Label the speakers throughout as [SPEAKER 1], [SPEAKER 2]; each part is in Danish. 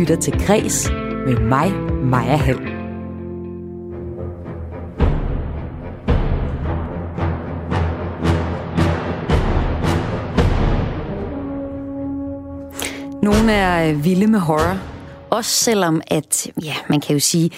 [SPEAKER 1] lytter til Græs med mig, Maja Hall. Nogle er vilde med horror. Også selvom, at ja, man kan jo sige,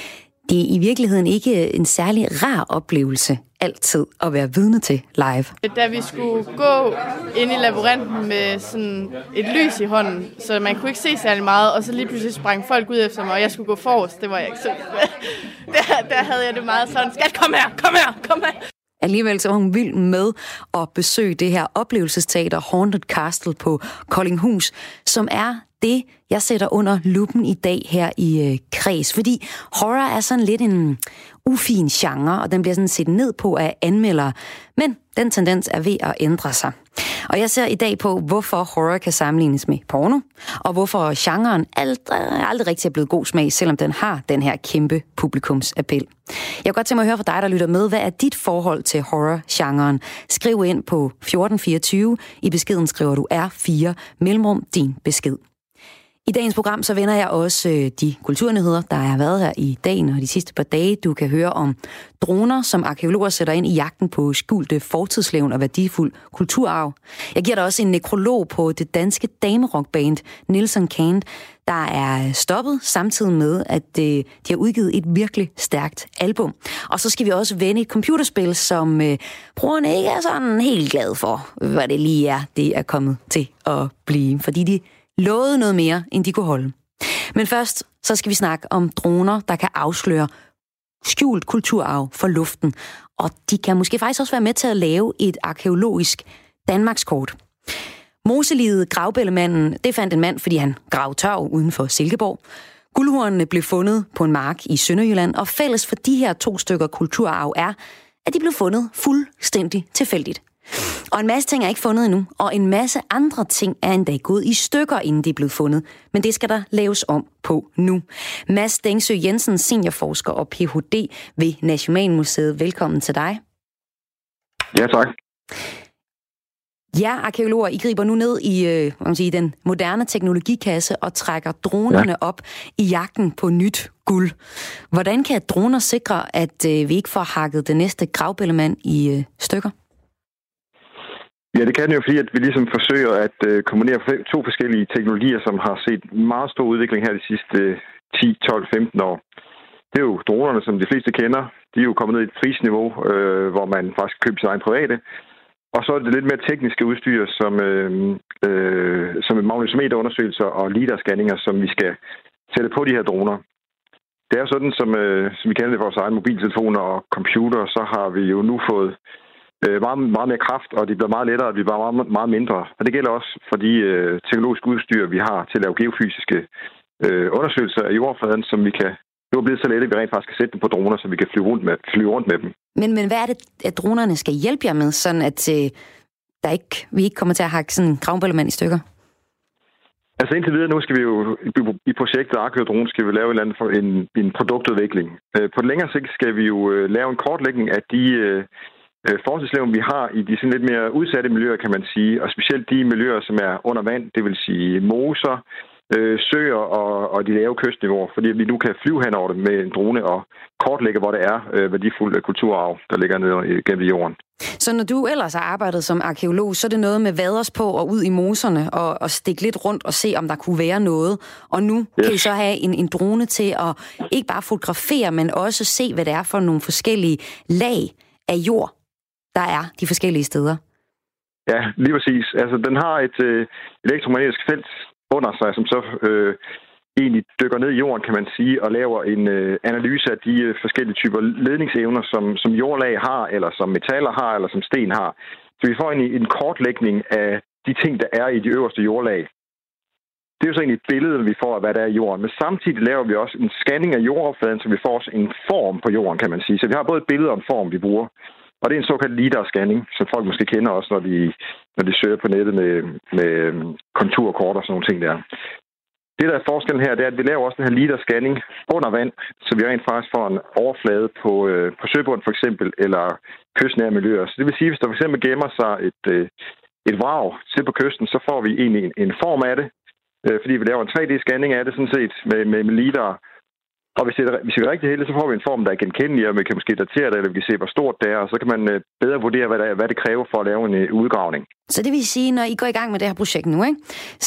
[SPEAKER 1] det er i virkeligheden ikke en særlig rar oplevelse altid at være vidne til live.
[SPEAKER 2] Da vi skulle gå ind i labyrinten med sådan et lys i hånden, så man kunne ikke se særlig meget, og så lige pludselig sprang folk ud efter mig, og jeg skulle gå forrest. Det var jeg ikke så... der, der havde jeg det meget sådan, skat, kom her, kom her, kom her.
[SPEAKER 1] Alligevel så var hun vild med at besøge det her oplevelsesteater Haunted Castle på Koldinghus, som er det, jeg sætter under lupen i dag her i øh, Kreds. Fordi horror er sådan lidt en ufin genre, og den bliver sådan set ned på af anmeldere. Men den tendens er ved at ændre sig. Og jeg ser i dag på, hvorfor horror kan sammenlignes med porno, og hvorfor genren aldrig, øh, aldrig rigtig er blevet god smag, selvom den har den her kæmpe publikumsappel. Jeg kan godt tænke mig at høre fra dig, der lytter med. Hvad er dit forhold til horror-genren? Skriv ind på 1424. I beskeden skriver du R4, mellemrum din besked. I dagens program så vender jeg også øh, de kulturnyheder, der har været her i dagen og de sidste par dage. Du kan høre om droner, som arkeologer sætter ind i jagten på skjulte fortidslevn og værdifuld kulturarv. Jeg giver dig også en nekrolog på det danske damerockband Nilsson Kant, der er stoppet samtidig med, at øh, de har udgivet et virkelig stærkt album. Og så skal vi også vende et computerspil, som øh, brugerne ikke er sådan helt glade for, hvad det lige er, det er kommet til at blive. Fordi de lovede noget mere, end de kunne holde. Men først, så skal vi snakke om droner, der kan afsløre skjult kulturarv for luften. Og de kan måske faktisk også være med til at lave et arkeologisk Danmarkskort. Moselivet Gravbællemanden, det fandt en mand, fordi han gravede tørv uden for Silkeborg. Guldhornene blev fundet på en mark i Sønderjylland, og fælles for de her to stykker kulturarv er, at de blev fundet fuldstændig tilfældigt. Og en masse ting er ikke fundet endnu, og en masse andre ting er endda gået i stykker, inden de er blevet fundet. Men det skal der laves om på nu. Mads Dengsø Jensen, seniorforsker og Ph.D. ved Nationalmuseet. Velkommen til dig.
[SPEAKER 3] Ja, tak.
[SPEAKER 1] Ja, arkeologer, I griber nu ned i øh, man sige, den moderne teknologikasse og trækker dronerne ja. op i jagten på nyt guld. Hvordan kan droner sikre, at øh, vi ikke får hakket den næste gravbællemand i øh, stykker?
[SPEAKER 3] Ja, det kan det jo, fordi at vi ligesom forsøger at øh, kombinere to forskellige teknologier, som har set meget stor udvikling her de sidste 10, 12, 15 år. Det er jo dronerne, som de fleste kender. De er jo kommet ned i et prisniveau, øh, hvor man faktisk kan købe sin egen private. Og så er det lidt mere tekniske udstyr, som, øh, øh, som magnetometerundersøgelser og LIDAR-scanninger, som vi skal sætte på de her droner. Det er sådan, som, øh, som vi kender det for vores egen mobiltelefoner og computer, så har vi jo nu fået øh, meget, meget mere kraft, og de bliver meget lettere, og de bliver meget, meget mindre. Og det gælder også for de øh, teknologiske udstyr, vi har til at lave geofysiske øh, undersøgelser af jordfladen, som vi kan nu er blevet så lette, at vi rent faktisk kan sætte dem på droner, så vi kan flyve rundt med, flyve rundt med dem.
[SPEAKER 1] Men, men hvad er det, at dronerne skal hjælpe jer med, sådan at øh, der ikke, vi ikke kommer til at hakke sådan en kravnbøllement i stykker?
[SPEAKER 3] Altså indtil videre nu skal vi jo i projektet Arkeo skal vi lave en, eller anden for en, en produktudvikling. Øh, på den længere sigt skal vi jo øh, lave en kortlægning af de øh, øh, forskningslevn, vi har i de sådan lidt mere udsatte miljøer, kan man sige, og specielt de miljøer, som er under vand, det vil sige moser, øh, søer og, og de lave kystniveauer, fordi vi nu kan flyve hen over det med en drone og kortlægge, hvor det er øh, værdifuld kulturarv, der ligger nede gennem jorden.
[SPEAKER 1] Så når du ellers har arbejdet som arkeolog, så er det noget med vaders på og ud i moserne og, og stikke lidt rundt og se, om der kunne være noget. Og nu yes. kan I så have en, en drone til at ikke bare fotografere, men også se, hvad det er for nogle forskellige lag af jord, der er de forskellige steder.
[SPEAKER 3] Ja, lige præcis. Altså, den har et øh, elektromagnetisk felt under sig, som så øh, egentlig dykker ned i jorden, kan man sige, og laver en øh, analyse af de øh, forskellige typer ledningsevner, som, som jordlag har, eller som metaller har, eller som sten har. Så vi får en, en kortlægning af de ting, der er i de øverste jordlag. Det er jo så egentlig et billede, vi får af, hvad der er i jorden. Men samtidig laver vi også en scanning af jordoverfladen, så vi får også en form på jorden, kan man sige. Så vi har både et billede og en form, vi bruger. Og det er en såkaldt LIDAR-scanning, som folk måske kender også, når de, når de søger på nettet med, med øhm, konturkort og sådan nogle ting der. Det, der er forskellen her, det er, at vi laver også den her LIDAR-scanning under vand, så vi rent faktisk får en overflade på, øh, på søbunden for eksempel, eller kystnære miljøer. Så det vil sige, hvis der for eksempel gemmer sig et, øh, et vrag til på kysten, så får vi egentlig en, en form af det, øh, fordi vi laver en 3D-scanning af det sådan set med, med, med lidar. Og hvis, det, hvis vi er rigtig heldige, så får vi en form, der er genkendelig, og vi kan måske datere det, eller vi kan se, hvor stort det er, og så kan man øh, bedre vurdere, hvad, der, hvad det kræver for at lave en øh, udgravning.
[SPEAKER 1] Så det vil sige, når I går i gang med det her projekt nu, ikke,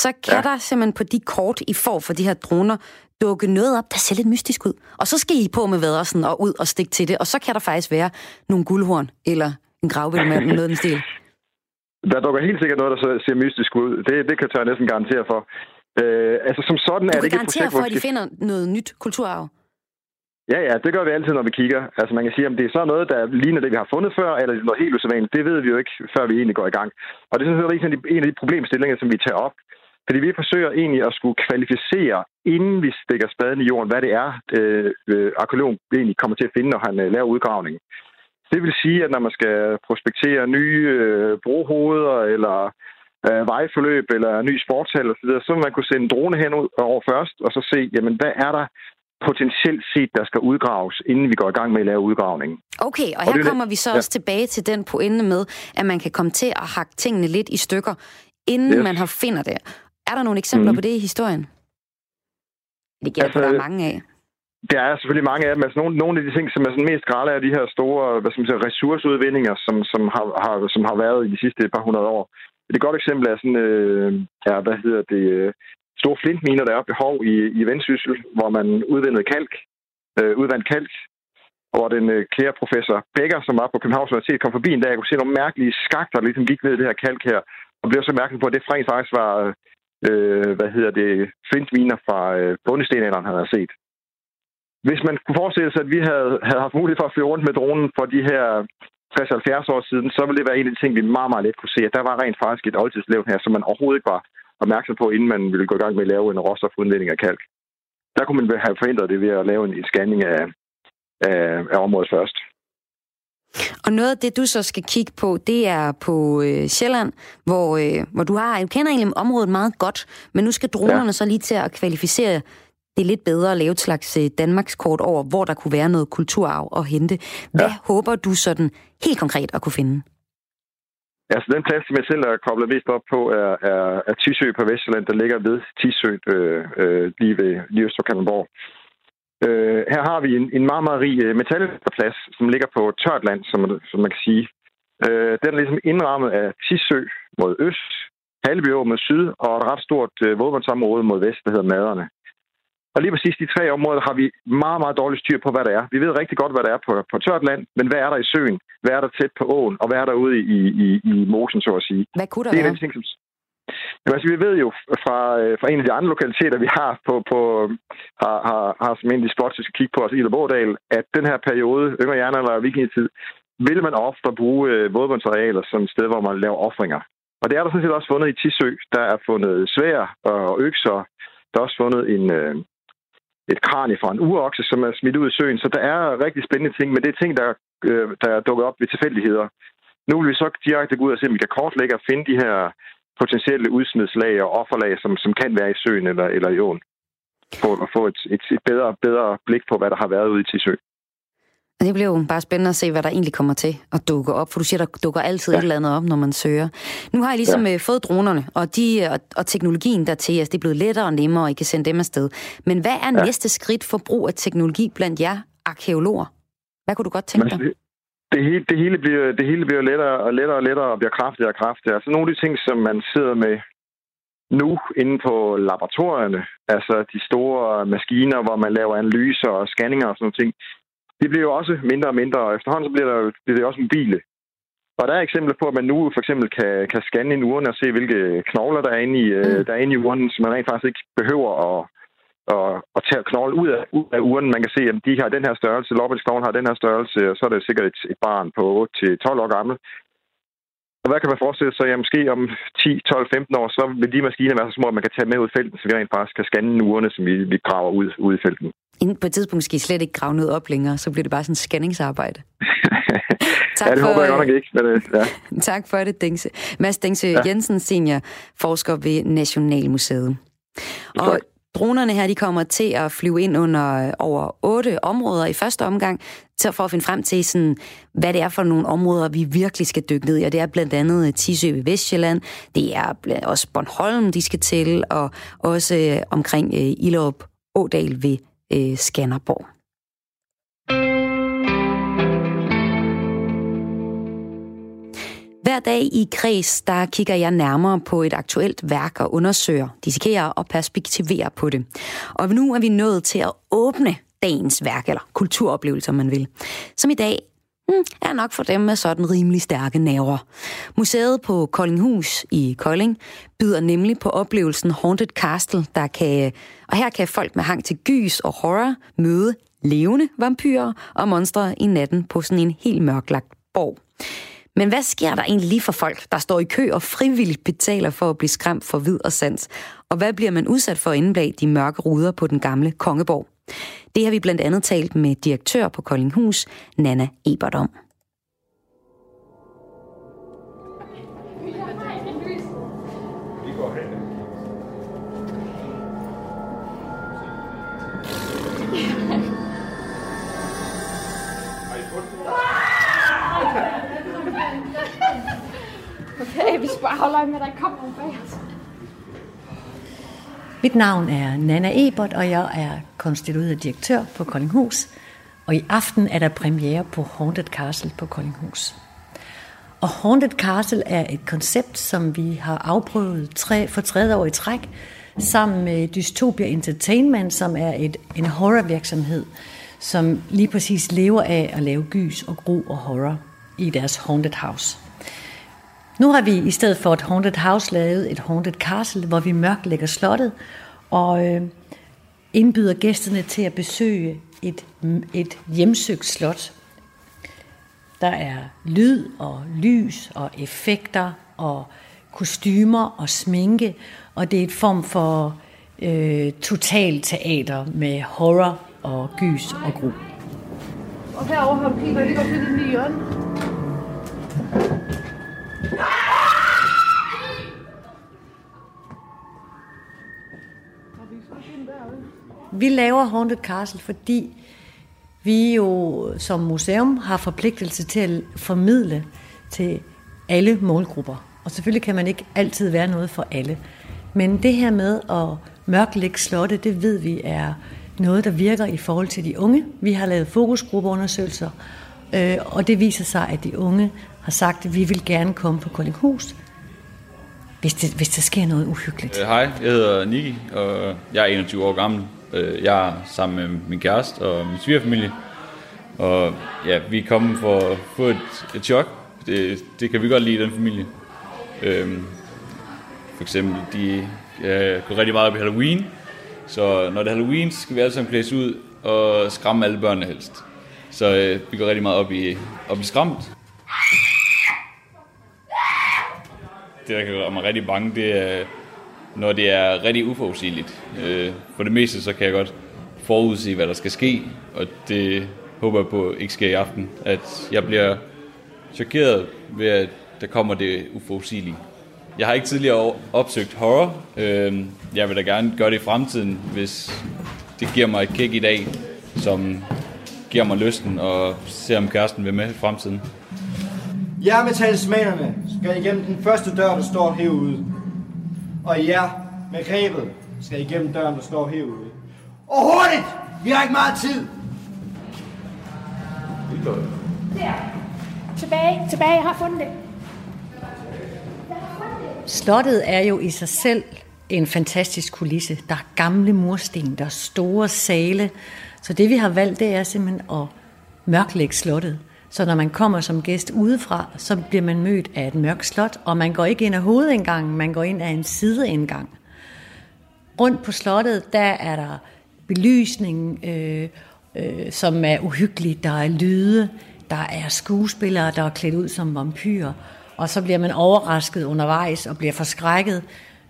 [SPEAKER 1] så kan ja. der simpelthen på de kort, I får for de her droner, dukke noget op, der ser lidt mystisk ud. Og så skal I på med væddersen og ud og stikke til det, og så kan der faktisk være nogle guldhorn, eller en gravvild med noget den stil.
[SPEAKER 3] Der dukker helt sikkert noget, der ser mystisk ud. Det, det kan jeg næsten garantere for. Øh, altså som sådan
[SPEAKER 1] du
[SPEAKER 3] er det
[SPEAKER 1] ikke et projekt, for, at de finder noget nyt kulturarv?
[SPEAKER 3] Ja, ja, det gør vi altid, når vi kigger. Altså man kan sige, om det er så noget, der ligner det, vi har fundet før, eller er noget helt usædvanligt, det ved vi jo ikke, før vi egentlig går i gang. Og det er sådan en af de problemstillinger, som vi tager op. Fordi vi forsøger egentlig at skulle kvalificere, inden vi stikker spaden i jorden, hvad det er, øh, øh arkeologen egentlig kommer til at finde, når han øh, laver udgravningen. Det vil sige, at når man skal prospektere nye øh, brohoveder, eller øh, vejforløb, eller ny sportshal osv., så vil man kunne sende en drone hen over først, og så se, jamen, hvad er der potentielt set, der skal udgraves, inden vi går i gang med at lave udgravningen.
[SPEAKER 1] Okay, og, og her kommer vi så ja. også tilbage til den pointe med, at man kan komme til at hakke tingene lidt i stykker, inden yes. man har finder det. Er der nogle eksempler mm. på det i historien? Det gælder altså, der er mange af.
[SPEAKER 3] Der er selvfølgelig mange af dem. Altså, nogle, nogle af de ting, som er sådan mest grælde, er de her store hvad skal man sige, ressourceudvindinger, som, som, har, har, som har været i de sidste par hundrede år. Et godt eksempel er sådan, øh, ja, hvad hedder det, øh, store flintminer, der er behov i, i Vendsyssel, hvor man udvindede kalk, øh, udvandt kalk, og hvor den øh, kære professor Becker, som var på Københavns Universitet, kom forbi en dag og kunne se nogle mærkelige skakter, der ligesom gik ved det her kalk her, og blev så mærkelig på, at det rent faktisk var, øh, hvad hedder det, flintminer fra øh, bundestenalderen, han havde set. Hvis man kunne forestille sig, at vi havde, havde haft mulighed for at flyve rundt med dronen for de her 60-70 år siden, så ville det være en af de ting, vi meget, meget let kunne se, at der var rent faktisk et oldtidslevn her, som man overhovedet ikke var opmærksom på, inden man ville gå i gang med at lave en råstofudvinding af kalk. Der kunne man have forhindret det ved at lave en scanning af, af, af området først.
[SPEAKER 1] Og noget af det, du så skal kigge på, det er på øh, Sjælland, hvor, øh, hvor du har, du kender egentlig området meget godt, men nu skal dronerne ja. så lige til at kvalificere det lidt bedre at lave et slags øh, Danmarkskort over, hvor der kunne være noget kulturarv at hente. Hvad ja. håber du sådan helt konkret at kunne finde?
[SPEAKER 3] Altså, den plads, som jeg selv er koblet mest op på, er, er, er Tisø på Vestjylland, der ligger ved Tisø, øh, øh, lige ved lige Øst for Kalundborg. Øh, her har vi en, en meget, meget rig øh, metalplads, som ligger på tørt land, som, som man kan sige. Øh, den er ligesom indrammet af Tisø mod øst, Halvbjørg mod syd, og et ret stort øh, vådvandsområde mod vest, der hedder Maderne. Og lige præcis de tre områder har vi meget, meget dårligt styr på, hvad der er. Vi ved rigtig godt, hvad der er på, på tørt land, men hvad er der i søen? Hvad er der tæt på åen? Og hvad er der ude i, i, i mosen, så at sige?
[SPEAKER 1] Hvad kunne der
[SPEAKER 3] det er
[SPEAKER 1] være?
[SPEAKER 3] Ting, som... Jamen, altså, vi ved jo fra, øh, fra en af de andre lokaliteter, vi har, på, på, har, har, har som en af de spots, vi skal kigge på, altså Ilderbordal, at den her periode, yngre jernalder og vikingetid, vil man ofte bruge øh, vådbåndsarealer som et sted, hvor man laver offringer. Og det er der sådan set også fundet i Tisø. Der er fundet svær og økser. Der er også fundet en, øh, et kranie fra en urokse, som er smidt ud i søen. Så der er rigtig spændende ting, men det er ting, der, øh, der er dukket op ved tilfældigheder. Nu vil vi så direkte gå ud og se, om vi kan kortlægge og finde de her potentielle udsmidslag og offerlag, som, som kan være i søen eller, eller i åen. For at få et, et, et bedre, bedre blik på, hvad der har været ude i Tisø.
[SPEAKER 1] Det bliver jo bare spændende at se, hvad der egentlig kommer til at dukke op, for du siger, der dukker altid ja. et eller andet op, når man søger. Nu har I ligesom ja. Øh, fået dronerne, og, de, og, og teknologien der til, altså det er blevet lettere og nemmere, og I kan sende dem afsted. Men hvad er ja. næste skridt for brug af teknologi blandt jer arkeologer? Hvad kunne du godt tænke dig? Det,
[SPEAKER 3] det, hele, det, hele bliver, det hele bliver lettere og lettere og lettere og bliver kraftigere og kraftigere. Altså nogle af de ting, som man sidder med nu inde på laboratorierne, altså de store maskiner, hvor man laver analyser og scanninger og sådan noget ting, det bliver jo også mindre og mindre, og efterhånden så bliver, der, bliver det også mobile. Og der er eksempler på, at man nu for eksempel kan, kan scanne en urne og se, hvilke knogler der er inde i, øh, mm. der er inde i urnen, så man rent faktisk ikke behøver at, at, at tage knoglen ud af, ud af urnen. Man kan se, at de har den her størrelse, Lobbelsknoglen har den her størrelse, og så er det sikkert et, et barn på 8-12 år gammel. Og hvad kan man forestille sig? Ja, måske om 10, 12, 15 år, så vil de maskiner være så små, at man kan tage med ud i felten, så vi rent faktisk kan scanne urene, som vi, vi graver ud, ud i felten.
[SPEAKER 1] Inden på et tidspunkt skal I slet ikke grave noget op længere, så bliver det bare sådan scanningsarbejde.
[SPEAKER 3] tak ja, det for, håber jeg godt nok ikke. Men, øh, ja.
[SPEAKER 1] tak for det, Dingse. Mads Dingse ja. Jensen, senior forsker ved Nationalmuseet. Og Dronerne her de kommer til at flyve ind under over otte områder i første omgang, til for at finde frem til, sådan, hvad det er for nogle områder, vi virkelig skal dykke ned i. Og det er blandt andet Tisø ved Vestjylland, det er også Bornholm, de skal til, og også øh, omkring øh, Illup Ådal ved øh, Skanderborg. Hver dag i Kreds, der kigger jeg nærmere på et aktuelt værk og undersøger, dissekerer og perspektiverer på det. Og nu er vi nået til at åbne dagens værk, eller kulturoplevelse, om man vil. Som i dag Mm, er nok for dem med sådan rimelig stærke nerver. Museet på Koldinghus i Kolding byder nemlig på oplevelsen Haunted Castle, der kan, og her kan folk med hang til gys og horror møde levende vampyrer og monstre i natten på sådan en helt mørklagt borg. Men hvad sker der egentlig lige for folk, der står i kø og frivilligt betaler for at blive skræmt for vid og sans? Og hvad bliver man udsat for inde bag de mørke ruder på den gamle kongeborg? Det har vi blandt andet talt med direktør på Koldinghus, Nana Ebert om.
[SPEAKER 4] Okay, vi skal bare holde øje med, at der kommer nogen bag os.
[SPEAKER 5] Mit navn er Nana Ebert, og jeg er konstitueret direktør på Koldinghus. Og i aften er der premiere på Haunted Castle på Koldinghus. Og Haunted Castle er et koncept, som vi har afprøvet tre, for tredje år i træk, sammen med Dystopia Entertainment, som er et, en horrorvirksomhed, som lige præcis lever af at lave gys og gro og horror i deres Haunted House. Nu har vi i stedet for et Haunted House lavet et Haunted Castle, hvor vi mørklægger slottet og øh, indbyder gæsterne til at besøge et, et hjemsøgt slot. Der er lyd og lys og effekter og kostymer og sminke, og det er et form for øh, total teater med horror og gys og gru.
[SPEAKER 4] Og herovre har vi kigget, det går finde en hjørne.
[SPEAKER 5] Vi laver Haunted Castle, fordi vi jo som museum har forpligtelse til at formidle til alle målgrupper. Og selvfølgelig kan man ikke altid være noget for alle. Men det her med at mørklægge slotte, det ved vi er noget, der virker i forhold til de unge. Vi har lavet fokusgruppeundersøgelser, øh, og det viser sig, at de unge har sagt, at vi vil gerne komme på Koldinghus, hvis, det, hvis der sker noget uhyggeligt.
[SPEAKER 6] Øh, hej, jeg hedder Niki, og jeg er 21 år gammel. Øh, jeg er sammen med min kæreste og min svigerfamilie. Og ja, vi er kommet for at få et, et chok. Det, det kan vi godt lide i den familie. Øhm, for eksempel, de ja, går rigtig meget op i Halloween. Så når det er Halloween, så skal vi alle sammen klædes ud og skræmme alle børnene helst. Så øh, vi går rigtig meget op i, at blive skræmt. Det, der kan gøre mig rigtig bange, det er, når det er rigtig uforudsigeligt. Øh, for det meste, så kan jeg godt forudse, hvad der skal ske, og det håber jeg på ikke sker i aften. At jeg bliver chokeret ved, at der kommer det uforudsigelige. Jeg har ikke tidligere opsøgt horror. Øh, jeg vil da gerne gøre det i fremtiden, hvis det giver mig et kick i dag, som giver mig lysten og se om kæresten vil med i fremtiden.
[SPEAKER 7] Jeg med talismanerne skal igennem den første dør, der står herude. Og jer med grebet skal igennem døren, der står herude. Og hurtigt! Vi har ikke meget tid!
[SPEAKER 4] Der. Tilbage, tilbage, jeg har fundet det.
[SPEAKER 5] Slottet er jo i sig selv en fantastisk kulisse. Der er gamle mursten, der er store sale. Så det vi har valgt, det er simpelthen at mørklægge slottet. Så når man kommer som gæst udefra, så bliver man mødt af et mørkt slot, og man går ikke ind af hovedindgangen, man går ind af en sideindgang. Rundt på slottet, der er der belysning, øh, øh, som er uhyggelig. Der er lyde, der er skuespillere, der er klædt ud som vampyrer, og så bliver man overrasket undervejs og bliver forskrækket.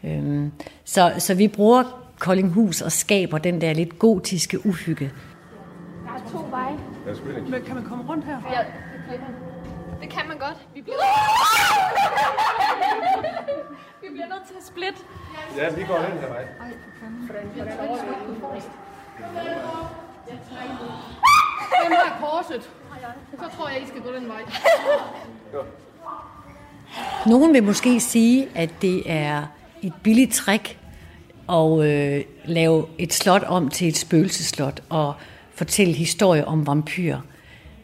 [SPEAKER 5] Øh, så, så vi bruger Koldinghus og skaber den der lidt gotiske uhygge.
[SPEAKER 4] Der er to veje.
[SPEAKER 8] Men kan man komme rundt her?
[SPEAKER 4] Ja, det kan man. Det kan man godt. Vi bliver...
[SPEAKER 9] Vi bliver nødt til at splitte.
[SPEAKER 10] Ja, vi går den her vej.
[SPEAKER 11] Hvem har korset? Så tror jeg, I skal gå den vej.
[SPEAKER 5] Nogen vil måske sige, at det er et billigt trick at øh, lave et slot om til et spøgelseslot og fortælle historie om vampyrer.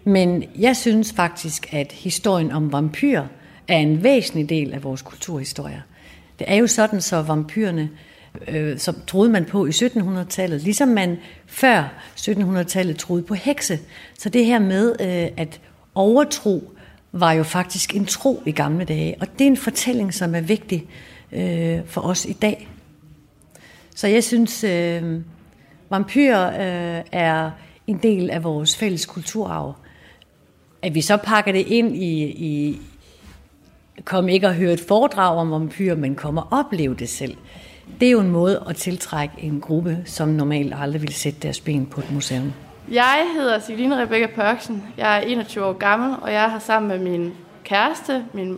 [SPEAKER 5] Men jeg synes faktisk, at historien om vampyrer er en væsentlig del af vores kulturhistorie. Det er jo sådan, så vampyrerne, øh, som troede man på i 1700-tallet, ligesom man før 1700-tallet troede på hekse. Så det her med øh, at overtro var jo faktisk en tro i gamle dage, og det er en fortælling, som er vigtig øh, for os i dag. Så jeg synes, øh, vampyrer øh, er en del af vores fælles kulturarv. At vi så pakker det ind i, i kom ikke at høre et foredrag om vampyrer, men kom og opleve det selv. Det er jo en måde at tiltrække en gruppe, som normalt aldrig ville sætte deres ben på et museum.
[SPEAKER 2] Jeg hedder Signe Rebecca Pørksen. Jeg er 21 år gammel, og jeg har sammen med min kæreste, min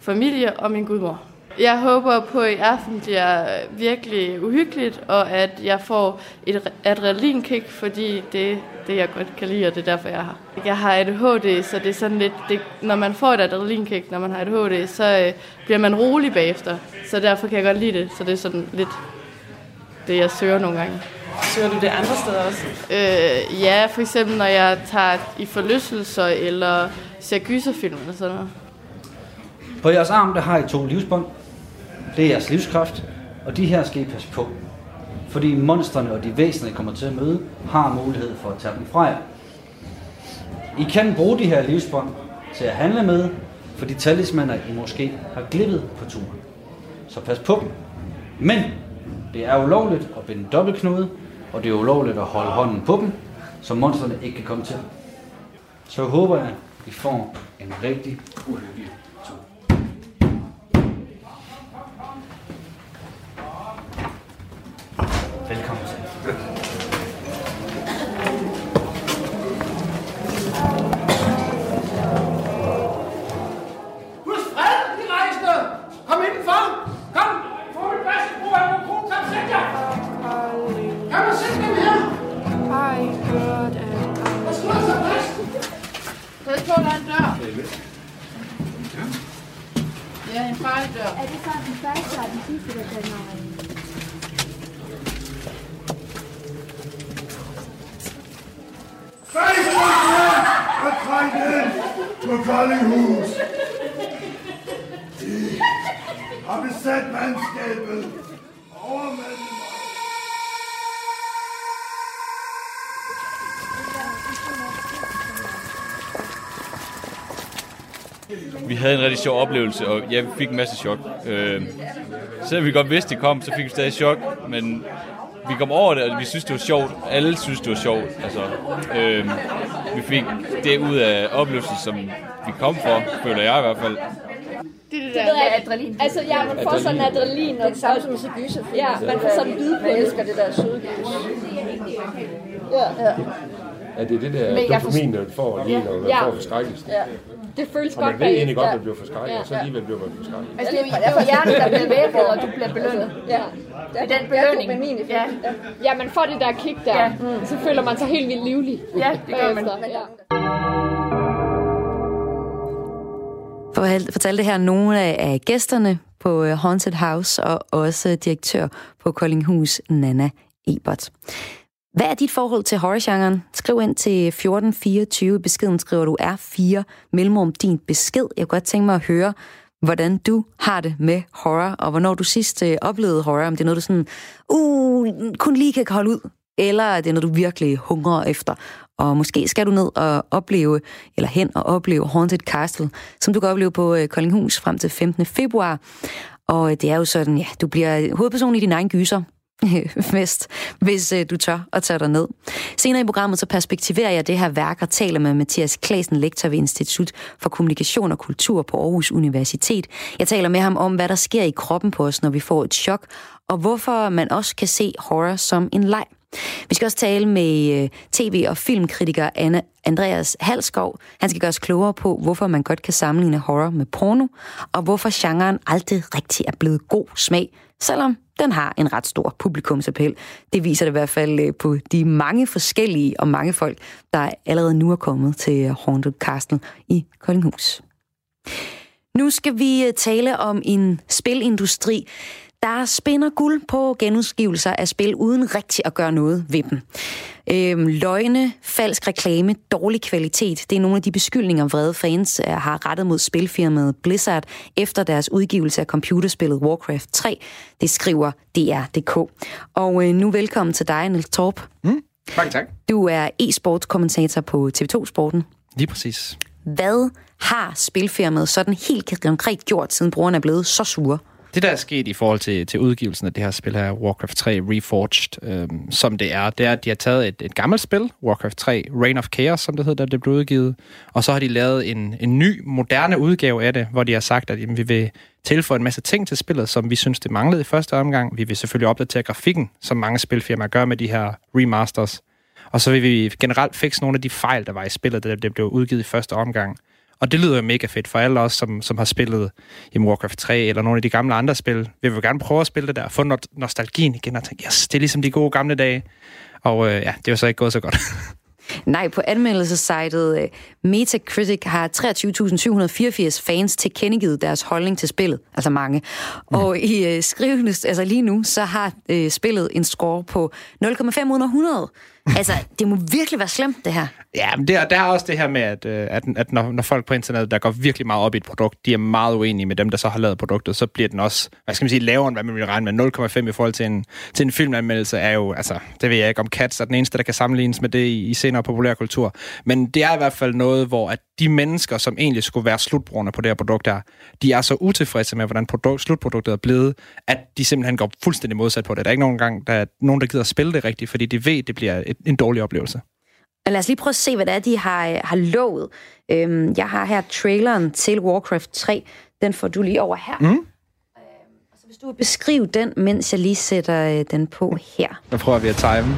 [SPEAKER 2] familie og min gudmor. Jeg håber på, at i aften bliver virkelig uhyggeligt, og at jeg får et adrenalinkick, fordi det er det, jeg godt kan lide, og det er derfor, jeg har. Jeg har ADHD, så det er sådan lidt, det, når man får et adrenalinkick, når man har ADHD, så øh, bliver man rolig bagefter. Så derfor kan jeg godt lide det, så det er sådan lidt det, jeg søger nogle gange.
[SPEAKER 9] Søger du det andre steder også?
[SPEAKER 2] Øh, ja, for eksempel når jeg tager i forlystelser, eller ser gyserfilm eller sådan noget.
[SPEAKER 12] På jeres arm, der har I to livsbånd. Det er jeres livskraft, og de her skal I passe på. Fordi monstrene og de væsener, I kommer til at møde, har mulighed for at tage dem fra jer. I kan bruge de her livsbånd til at handle med, for de talismaner, I måske har glippet på turen. Så pas på dem. Men det er ulovligt at binde dobbeltknude, og det er ulovligt at holde hånden på dem, så monstrene ikke kan komme til. Så håber jeg, I får en rigtig uhyggelig
[SPEAKER 13] og
[SPEAKER 4] den sidste,
[SPEAKER 14] på Koldinghus. De har besat mandskabet.
[SPEAKER 6] Vi havde en rigtig sjov oplevelse, og jeg fik en masse chok. Øh, selvom vi godt vidste, det kom, så fik vi stadig chok, men vi kom over det, og vi synes, det var sjovt. Alle synes, det var sjovt. Altså, øh, vi fik det ud af oplevelsen, som vi kom for, føler jeg i hvert fald.
[SPEAKER 2] Det er det
[SPEAKER 9] Det
[SPEAKER 2] der.
[SPEAKER 9] ved jeg adrenalin. Altså, ja, man får sådan adrenalin. Og, det er samme som at se gyserfilm. Ja, man får sådan en bid på. Jeg elsker det der søde gys. Ja. ja.
[SPEAKER 10] Er det det der dopamin, man får lige, når man
[SPEAKER 9] Ja.
[SPEAKER 10] får forskrækkelsen?
[SPEAKER 9] ja. Det føles
[SPEAKER 10] Og
[SPEAKER 9] godt
[SPEAKER 10] man ved egentlig godt, at man bliver forskrækket, og så
[SPEAKER 9] Ja.
[SPEAKER 10] alligevel bliver man forskrækket.
[SPEAKER 9] Altså, det er jo hjernen, der bliver vækket, og du bliver belønnet. Ja. Det er den belønning. Ja. ja, man får det der kick der. Ja. Mm. Så føler man sig helt vildt livlig. Ja, det gør man. Ja.
[SPEAKER 1] For- Fortalte her nogle af af gæsterne på øh, Haunted House og også direktør på Koldinghus, Nana Ebert. Hvad er dit forhold til horrorgenren? Skriv ind til 1424. Beskeden skriver du R4 mellemrum din besked. Jeg kunne godt tænke mig at høre, hvordan du har det med horror, og hvornår du sidst øh, oplevede horror. Om det er noget, du sådan, uh, kun lige kan holde ud, eller er det noget, du virkelig hungrer efter. Og måske skal du ned og opleve, eller hen og opleve Haunted Castle, som du kan opleve på øh, Koldinghus frem til 15. februar. Og øh, det er jo sådan, ja, du bliver hovedperson i din egen gyser, fest, hvis øh, du tør at tage dig ned. Senere i programmet så perspektiverer jeg det her værk og taler med Mathias Klasen, lektor ved Institut for Kommunikation og Kultur på Aarhus Universitet. Jeg taler med ham om, hvad der sker i kroppen på os, når vi får et chok, og hvorfor man også kan se horror som en leg. Vi skal også tale med øh, tv- og filmkritiker Anne Andreas Halskov. Han skal gøre os klogere på, hvorfor man godt kan sammenligne horror med porno, og hvorfor genren aldrig rigtig er blevet god smag, selvom den har en ret stor publikumsappel. Det viser det i hvert fald øh, på de mange forskellige og mange folk, der allerede nu er kommet til øh, Haunted Castle i Koldinghus. Nu skal vi øh, tale om en spilindustri, der spinder guld på genudgivelser af spil uden rigtig at gøre noget ved dem. Øhm, løgne, falsk reklame, dårlig kvalitet, det er nogle af de beskyldninger, vrede fans øh, har rettet mod spilfirmaet Blizzard efter deres udgivelse af computerspillet Warcraft 3. Det skriver DR.dk. Og øh, nu velkommen til dig, Niels Torp.
[SPEAKER 15] Mm, tak, tak.
[SPEAKER 1] Du er e-sportskommentator på TV2 Sporten.
[SPEAKER 15] Lige præcis.
[SPEAKER 1] Hvad har spilfirmaet sådan helt konkret gjort, siden brugerne er blevet så sure?
[SPEAKER 15] Det, der er sket i forhold til, til udgivelsen af det her spil her, Warcraft 3 Reforged, øhm, som det er, det er, at de har taget et, et gammelt spil, Warcraft 3 Reign of Chaos, som det hedder, da det blev udgivet, og så har de lavet en, en ny, moderne udgave af det, hvor de har sagt, at jamen, vi vil tilføje en masse ting til spillet, som vi synes, det manglede i første omgang. Vi vil selvfølgelig opdatere grafikken, som mange spilfirmaer gør med de her remasters. Og så vil vi generelt fikse nogle af de fejl, der var i spillet, da det blev udgivet i første omgang. Og det lyder jo mega fedt for alle os, som, som har spillet i Warcraft 3 eller nogle af de gamle andre spil. Vi vil gerne prøve at spille det der, få no- nostalgien igen og tænke, yes, det er ligesom de gode gamle dage. Og øh, ja, det er jo så ikke gået så godt.
[SPEAKER 1] Nej, på anmeldelsesitet uh, Metacritic har 23.784 fans tilkendegivet deres holdning til spillet, altså mange. Mm. Og i uh, skrivende, altså lige nu, så har uh, spillet en score på 0,5 ud af 100 altså, det må virkelig være slemt, det her.
[SPEAKER 15] Ja, men det er, der er også det her med, at, øh, at, at når, når folk på internettet, der går virkelig meget op i et produkt, de er meget uenige med dem, der så har lavet produktet, så bliver den også, hvad skal man sige, lavere, end hvad man vil regne med. 0,5 i forhold til en, til en filmanmeldelse er jo, altså, det ved jeg ikke, om Cats er den eneste, der kan sammenlignes med det i, i senere populærkultur. Men det er i hvert fald noget, hvor at de mennesker, som egentlig skulle være slutbrugerne på det her produkt her, de er så utilfredse med, hvordan produkt, slutproduktet er blevet, at de simpelthen går fuldstændig modsat på det. Der er ikke nogen gang, der er nogen, der gider at spille det rigtigt, fordi de ved, det bliver et, en dårlig oplevelse.
[SPEAKER 1] Lad os lige prøve at se, hvad det er, de har, har lovet. Øhm, jeg har her traileren til Warcraft 3. Den får du lige over her.
[SPEAKER 15] Mm.
[SPEAKER 1] Øhm, så hvis du vil beskrive den, mens jeg lige sætter øh, den på her.
[SPEAKER 15] Der prøver vi at time.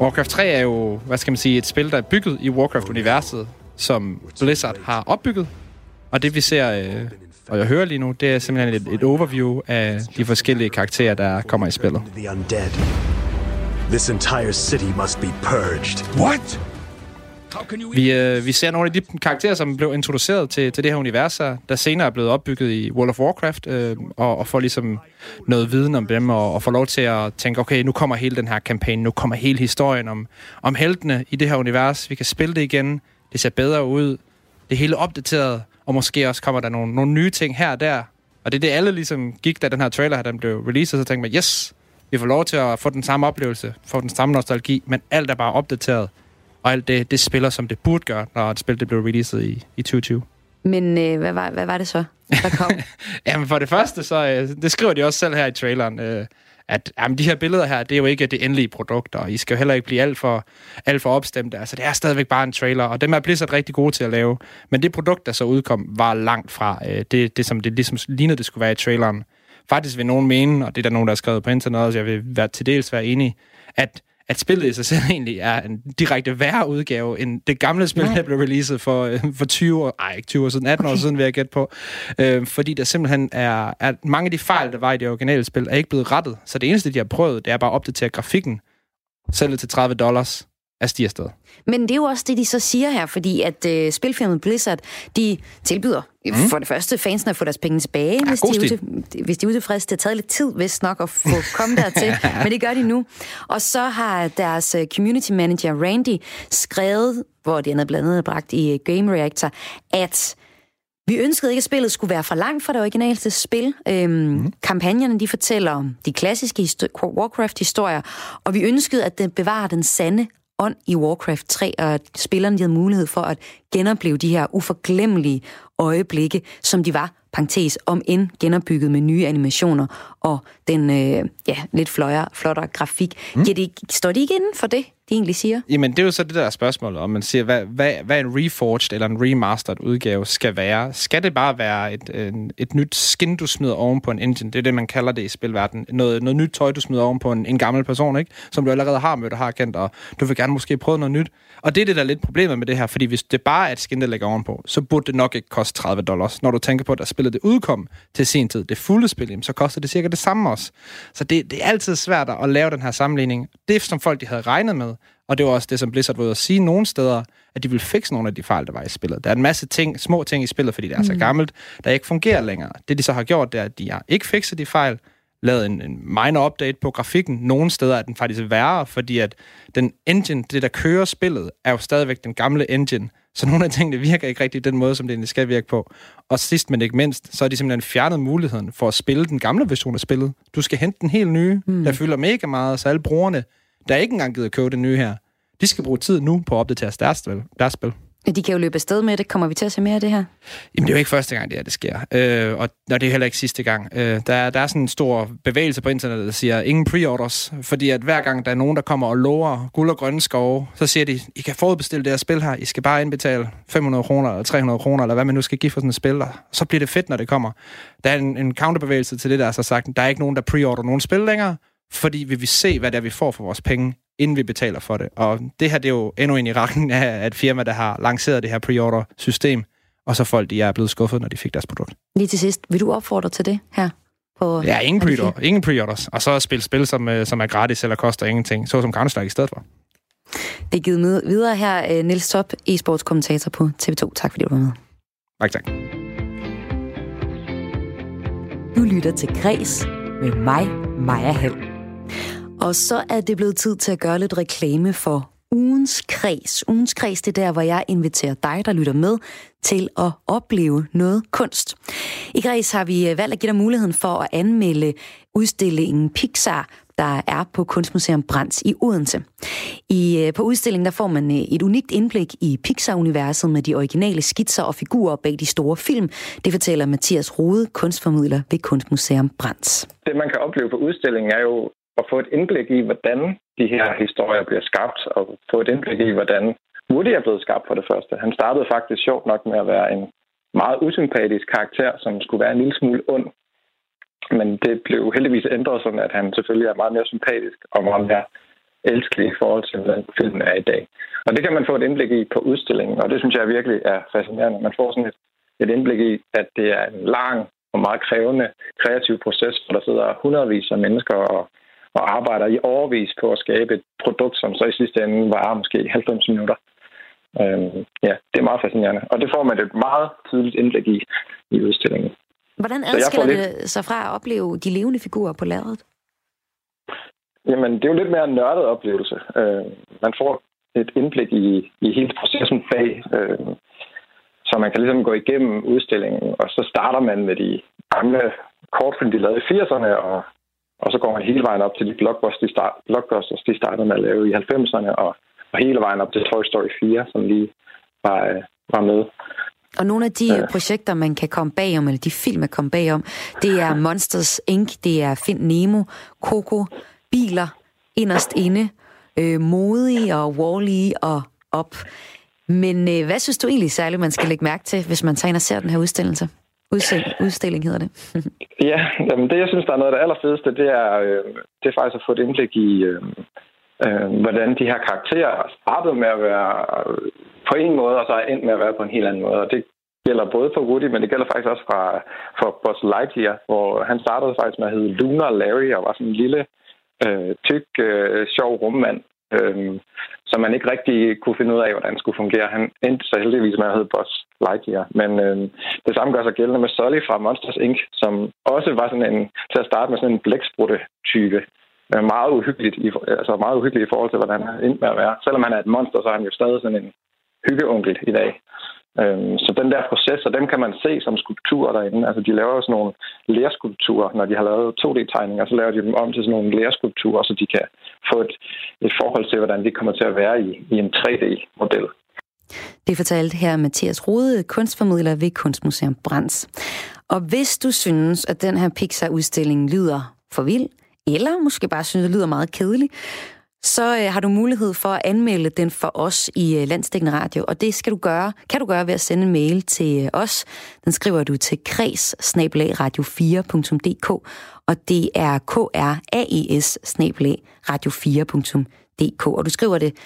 [SPEAKER 15] Warcraft 3 er jo, hvad skal man sige, et spil, der er bygget i Warcraft-universet, som Blizzard har opbygget. Og det vi ser, øh, og jeg hører lige nu, det er simpelthen et, et overview af de forskellige karakterer, der kommer i spillet.
[SPEAKER 16] This entire city must be purged.
[SPEAKER 14] What?
[SPEAKER 15] Vi, øh, vi ser nogle af de karakterer, som blev introduceret til, til det her univers, der senere er blevet opbygget i World of Warcraft, øh, og, og får ligesom noget viden om dem, og, og får lov til at tænke, okay, nu kommer hele den her kampagne, nu kommer hele historien om, om heltene i det her univers. Vi kan spille det igen, det ser bedre ud, det er hele opdateret, og måske også kommer der nogle, nogle nye ting her og der. Og det er det, alle ligesom gik, da den her trailer her, den blev released, og så tænkte man, yes, vi får lov til at få den samme oplevelse, få den samme nostalgi, men alt er bare opdateret og alt det, det spiller, som det burde gøre, når et spil det blev releaset i, i 2020.
[SPEAKER 1] Men øh, hvad, var, hvad var det så, der kom?
[SPEAKER 15] jamen for det første, så øh, det skriver de også selv her i traileren, øh, at jamen, de her billeder her, det er jo ikke det endelige produkt, og I skal jo heller ikke blive alt for, alt for opstemte. Altså, det er stadigvæk bare en trailer, og dem er Blizzard rigtig gode til at lave. Men det produkt, der så udkom, var langt fra øh, det, det, som det ligesom lignede, det skulle være i traileren. Faktisk vil nogen mene, og det er der nogen, der har skrevet på internet, og jeg vil være, til dels være enig, at at spillet i sig selv egentlig er en direkte værre udgave end det gamle spil, ja. der blev releaset for, øh, for 20 år, ej ikke 20 år siden, 18 år siden vil jeg gætte på. Øh, fordi der simpelthen er, er, mange af de fejl, der var i det originale spil, er ikke blevet rettet. Så det eneste, de har prøvet, det er bare at opdatere grafikken, sælge til 30 dollars, er stiger sted.
[SPEAKER 1] Men det er jo også det, de så siger her, fordi at øh, spilfirmaet Blizzard, de tilbyder mm. for det første fansene at få deres penge tilbage, ja, hvis, de ude, hvis de er utilfredse. Det har taget lidt tid, hvis nok, at få komme dertil, men det gør de nu. Og så har deres øh, community manager Randy skrevet, hvor de er blandt andet bragt i øh, Game Reactor, at vi ønskede ikke, at spillet skulle være for langt fra det originale spil. Øhm, mm. Kampagnerne de fortæller om de klassiske Warcraft-historier, og vi ønskede, at det bevarer den sande ånd i Warcraft 3, og at spillerne havde mulighed for at genopleve de her uforglemmelige øjeblikke, som de var, parentes, om end genopbygget med nye animationer og den øh, ja, lidt fløjere, flottere grafik. Mm. Ja, de, står de ikke inden for det, de egentlig siger?
[SPEAKER 15] Jamen, det er jo så det der spørgsmål, om man siger, hvad, hvad, hvad en reforged eller en remastered udgave skal være. Skal det bare være et, en, et nyt skin, du smider oven på en engine? Det er det, man kalder det i spilverdenen. Noget, noget nyt tøj, du smider oven på en, en gammel person, ikke? Som du allerede har mødt og har kendt, og du vil gerne måske prøve noget nyt. Og det er det, der er lidt problemet med det her, fordi hvis det bare er et skin, der lægger ovenpå, så burde det nok ikke koste 30 dollars. Når du tænker på, at der spillet det udkom til sin tid, det fulde spil, så koster det cirka det samme også. Så det, det er altid svært at lave den her sammenligning. Det, som folk de havde regnet med, og det var også det, som Blizzard var ude at sige nogle steder, at de ville fikse nogle af de fejl, der var i spillet. Der er en masse ting, små ting i spillet, fordi det er så mm. gammelt, der ikke fungerer længere. Det, de så har gjort, det er, at de har ikke fikset de fejl, lavet en, en minor update på grafikken. Nogle steder er den faktisk værre, fordi at den engine, det der kører spillet, er jo stadigvæk den gamle engine. Så nogle af tingene virker ikke rigtig den måde, som det egentlig skal virke på. Og sidst men ikke mindst, så er de simpelthen fjernet muligheden for at spille den gamle version af spillet. Du skal hente den helt nye, mm. der fylder mega meget, så alle brugerne, der ikke engang gider købe den nye her, de skal bruge tid nu på at opdatere deres spil. Deres spil.
[SPEAKER 1] De kan jo løbe afsted med det. Kommer vi til at se mere af det her?
[SPEAKER 15] Jamen, det er jo ikke første gang, det, her, det sker. Øh, og det er heller ikke sidste gang. Øh, der, der er sådan en stor bevægelse på internettet, der siger, ingen pre-orders. Fordi at hver gang der er nogen, der kommer og lover guld og grønne skove, så siger de, I kan forudbestille det her spil her. I skal bare indbetale 500 kroner eller 300 kroner, eller hvad man nu skal give for sådan et spil. Og så bliver det fedt, når det kommer. Der er en, en counterbevægelse til det, der er så sagt, der er ikke nogen, der pre-order nogen spil længere, fordi vi vil se, hvad det er, vi får for vores penge inden vi betaler for det. Og det her det er jo endnu en i rækken af et firma, der har lanceret det her pre-order-system, og så folk de er blevet skuffet, når de fik deres produkt.
[SPEAKER 1] Lige til sidst, vil du opfordre til det her? På
[SPEAKER 15] ja, ingen pre-order, ingen pre-orders. Og så spille spil, som, øh, som er gratis eller koster ingenting, så som Counter-Strike i stedet for.
[SPEAKER 1] Det er givet med videre her, øh, Nils Top, e-sports kommentator på TV2. Tak fordi du var med.
[SPEAKER 15] Tak, tak.
[SPEAKER 1] Du lytter til Græs med mig, Maja Hall. Og så er det blevet tid til at gøre lidt reklame for ugens kreds. Ugens kreds, det er der, hvor jeg inviterer dig, der lytter med, til at opleve noget kunst. I kreds har vi øh, valgt at give dig muligheden for at anmelde udstillingen Pixar, der er på Kunstmuseum Brands i Odense. I, øh, på udstillingen der får man øh, et unikt indblik i Pixar-universet med de originale skitser og figurer bag de store film. Det fortæller Mathias Rode, kunstformidler ved Kunstmuseum Brands.
[SPEAKER 17] Det, man kan opleve på udstillingen, er jo at få et indblik i, hvordan de her historier bliver skabt, og få et indblik i, hvordan Woody er blevet skabt for det første. Han startede faktisk sjovt nok med at være en meget usympatisk karakter, som skulle være en lille smule ond. Men det blev heldigvis ændret sådan, at han selvfølgelig er meget mere sympatisk og meget mere elskelig i forhold til, hvordan filmen er i dag. Og det kan man få et indblik i på udstillingen, og det synes jeg virkelig er fascinerende. Man får sådan et, et indblik i, at det er en lang og meget krævende kreativ proces, hvor der sidder hundredvis af mennesker og og arbejder i overvis på at skabe et produkt, som så i sidste ende varer måske 90 minutter. Øhm, ja, det er meget fascinerende. Og det får man et meget tydeligt indblik i i udstillingen.
[SPEAKER 1] Hvordan adskiller lidt... det sig fra at opleve de levende figurer på lærredet?
[SPEAKER 17] Jamen, det er jo lidt mere en nørdet oplevelse. Øh, man får et indblik i, i hele processen bag, øh, så man kan ligesom gå igennem udstillingen, og så starter man med de gamle kortfilm, de lavede i 80'erne, og og så går man hele vejen op til de blockbusters, de, start, blockbusters, de startede med at lave i 90'erne, og, og hele vejen op til Toy Story 4, som lige var, øh, var med.
[SPEAKER 1] Og nogle af de ja. projekter, man kan komme bagom, eller de film, man kan komme bagom, det er Monsters Inc., det er Find Nemo, Coco, Biler, Inderst Inde, øh, Modig og Wall-E og Op. Men øh, hvad synes du egentlig særligt, man skal lægge mærke til, hvis man tager ind og ser den her udstillelse? Udstilling, udstilling hedder det.
[SPEAKER 17] ja, jamen det jeg synes, der er noget af det allerfedeste, det er, øh, det er faktisk at få et indblik i, øh, øh, hvordan de her karakterer startede med at være øh, på en måde, og så er endt med at være på en helt anden måde. Og det gælder både for Woody, men det gælder faktisk også fra, for Buzz Lightyear, hvor han startede faktisk med at hedde Lunar Larry, og var sådan en lille, øh, tyk, øh, sjov rummand, øh, som man ikke rigtig kunne finde ud af, hvordan det skulle fungere. Han endte så heldigvis med at hedde Buzz Lightyear. Men øh, det samme gør sig gældende med Sully fra Monsters Inc., som også var sådan en, til at starte med sådan en blæksprutte-type. Øh, meget uhyggeligt, i, altså meget uhyggeligt i forhold til, hvordan han endte med at være. Selvom han er et monster, så er han jo stadig sådan en hyggeonkel i dag. Øhm, så den der proces, og dem kan man se som skulpturer derinde. Altså, de laver jo sådan nogle lærskulpturer, når de har lavet 2D-tegninger, så laver de dem om til sådan nogle lærskulpturer, så de kan få et, et forhold til, hvordan de kommer til at være i, i en 3D-model.
[SPEAKER 1] Det fortalte her Mathias Rode, kunstformidler ved Kunstmuseum Brands. Og hvis du synes, at den her Pixar-udstilling lyder for vild, eller måske bare synes, det lyder meget kedelig, så øh, har du mulighed for at anmelde den for os i øh, Landsdækkende Radio, og det skal du gøre, kan du gøre ved at sende en mail til øh, os. Den skriver du til kreds radio4.dk, og det er k r a e s radio4.dk, og du skriver det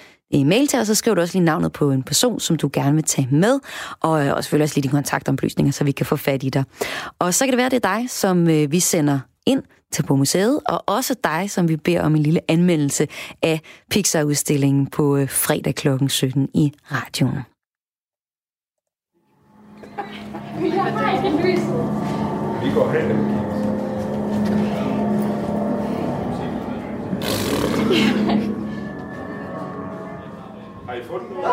[SPEAKER 1] en mail til, og så skriver du også lige navnet på en person, som du gerne vil tage med, og, øh, og selvfølgelig også lige dine kontaktomplysninger, så vi kan få fat i dig. Og så kan det være, det er dig, som øh, vi sender ind til på museet, og også dig, som vi beder om en lille anmeldelse af Pixar-udstillingen på øh, fredag kl. 17 i radioen.
[SPEAKER 10] Vi går hen. Har I fundet noget?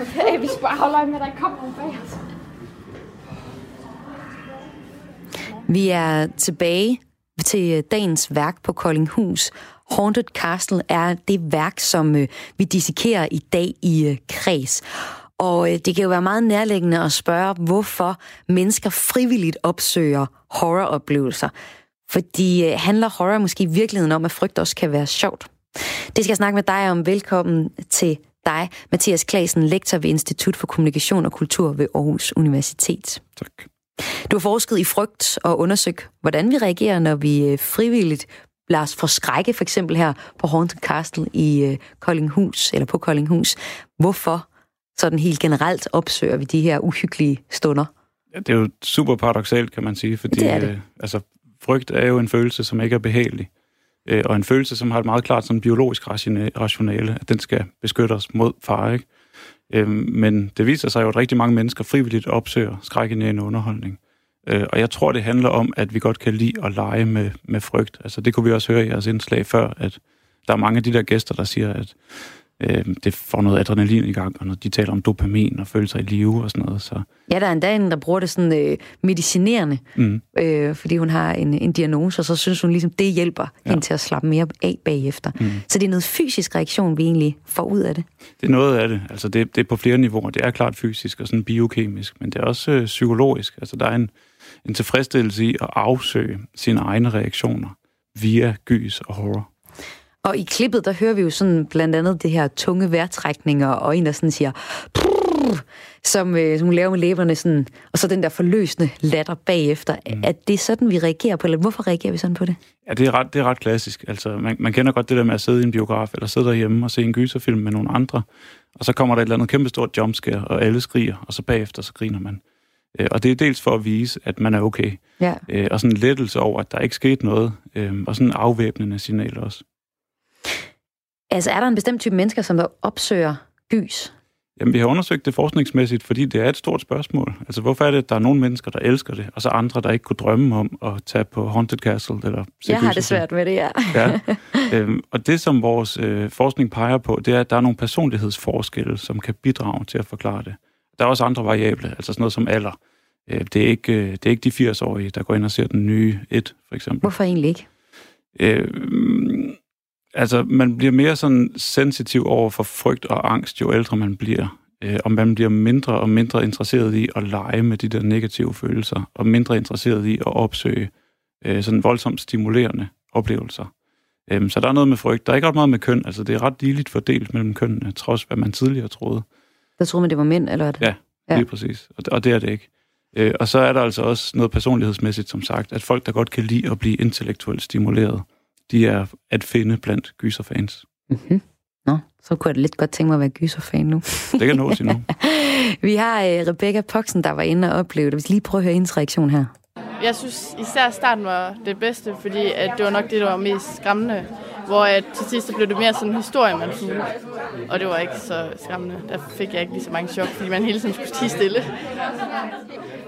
[SPEAKER 9] Okay, vi skal bare holde øje med, at der ikke kommer nogen bag os.
[SPEAKER 1] Vi er tilbage til dagens værk på Koldinghus. Haunted Castle er det værk, som øh, vi dissekerer i dag i øh, kreds. Og øh, det kan jo være meget nærliggende at spørge, hvorfor mennesker frivilligt opsøger horroroplevelser. Fordi handler horror måske i virkeligheden om, at frygt også kan være sjovt? Det skal jeg snakke med dig om. Velkommen til dig, Mathias Klasen, lektor ved Institut for Kommunikation og Kultur ved Aarhus Universitet.
[SPEAKER 18] Tak.
[SPEAKER 1] Du har forsket i frygt og undersøgt, hvordan vi reagerer, når vi frivilligt lader os forskrække, for eksempel her på Haunted Castle i Koldinghus, eller på Koldinghus. Hvorfor sådan helt generelt opsøger vi de her uhyggelige stunder?
[SPEAKER 18] Ja, det er jo super paradoxalt, kan man sige, fordi
[SPEAKER 1] det det.
[SPEAKER 18] Øh, altså, frygt er jo en følelse, som ikke er behagelig. Øh, og en følelse, som har et meget klart sådan biologisk rationale, at den skal beskytte os mod fare. Ikke? Øh, men det viser sig jo, at rigtig mange mennesker frivilligt opsøger skrækkenærende underholdning. Øh, og jeg tror, det handler om, at vi godt kan lide at lege med, med frygt. Altså, det kunne vi også høre i jeres indslag før, at der er mange af de der gæster, der siger, at øh, det får noget adrenalin i gang, og når de taler om dopamin og følelser i live og sådan noget. Så.
[SPEAKER 1] Ja, der er endda en, der bruger det sådan øh, medicinerende,
[SPEAKER 18] mm.
[SPEAKER 1] øh, fordi hun har en, en diagnose, og så synes hun ligesom, det hjælper ja. hende til at slappe mere af bagefter. Mm. Så det er noget fysisk reaktion, vi egentlig får ud af det.
[SPEAKER 18] Det er noget af det. Altså det, det er på flere niveauer. Det er klart fysisk og sådan biokemisk, men det er også øh, psykologisk. Altså der er en, en tilfredsstillelse i at afsøge sine egne reaktioner via gys og horror.
[SPEAKER 1] Og i klippet, der hører vi jo sådan blandt andet det her tunge vejrtrækninger, og en, der sådan siger, som, øh, som hun laver med læberne, sådan, og så den der forløsende latter bagefter. Mm. Er det sådan, vi reagerer på, eller hvorfor reagerer vi sådan på det?
[SPEAKER 18] Ja, det er ret, det er ret klassisk. Altså, man, man kender godt det der med at sidde i en biograf, eller sidde derhjemme og se en gyserfilm med nogle andre, og så kommer der et eller andet kæmpestort jumpscare, og alle skriger, og så bagefter så griner man. Øh, og det er dels for at vise, at man er okay.
[SPEAKER 1] Ja.
[SPEAKER 18] Øh, og sådan en lettelse over, at der ikke skete noget, øh, og sådan en afvæbnende signal også.
[SPEAKER 1] Altså, er der en bestemt type mennesker, som der opsøger gys?
[SPEAKER 18] Jamen, vi har undersøgt det forskningsmæssigt, fordi det er et stort spørgsmål. Altså, hvorfor er det, at der er nogle mennesker, der elsker det, og så andre, der ikke kunne drømme om at tage på Haunted Castle? Eller
[SPEAKER 1] Jeg har det svært med det, ja.
[SPEAKER 18] ja. Øhm, og det, som vores øh, forskning peger på, det er, at der er nogle personlighedsforskelle, som kan bidrage til at forklare det. Der er også andre variable, altså sådan noget som alder. Øh, det, er ikke, øh, det er ikke de 80-årige, der går ind og ser den nye et, for eksempel.
[SPEAKER 1] Hvorfor egentlig ikke?
[SPEAKER 18] Øh, altså, man bliver mere sådan sensitiv over for frygt og angst, jo ældre man bliver. Øh, og man bliver mindre og mindre interesseret i at lege med de der negative følelser, og mindre interesseret i at opsøge øh, sådan voldsomt stimulerende oplevelser. Øh, så der er noget med frygt. Der er ikke ret meget med køn. Altså, det er ret ligeligt fordelt mellem kønnene, trods hvad man tidligere troede.
[SPEAKER 1] Der troede man, det var mænd, eller hvad?
[SPEAKER 18] Ja, lige ja. præcis. Og, og det er det ikke. Øh, og så er der altså også noget personlighedsmæssigt, som sagt, at folk, der godt kan lide at blive intellektuelt stimuleret, de er at finde blandt gyserfans.
[SPEAKER 1] Mm-hmm. Nå, så kunne jeg lidt godt tænke mig at være gyserfan nu.
[SPEAKER 18] Det kan nås endnu.
[SPEAKER 1] Vi har uh, Rebecca Poxen, der var inde og oplevede det. Vi skal lige prøve at høre hendes reaktion her.
[SPEAKER 2] Jeg synes især starten var det bedste, fordi at det var nok det, der var mest skræmmende. Hvor at til sidst blev det mere sådan en historie, man fulgte. Og det var ikke så skræmmende. Der fik jeg ikke lige så mange chok, fordi man hele tiden skulle stige stille.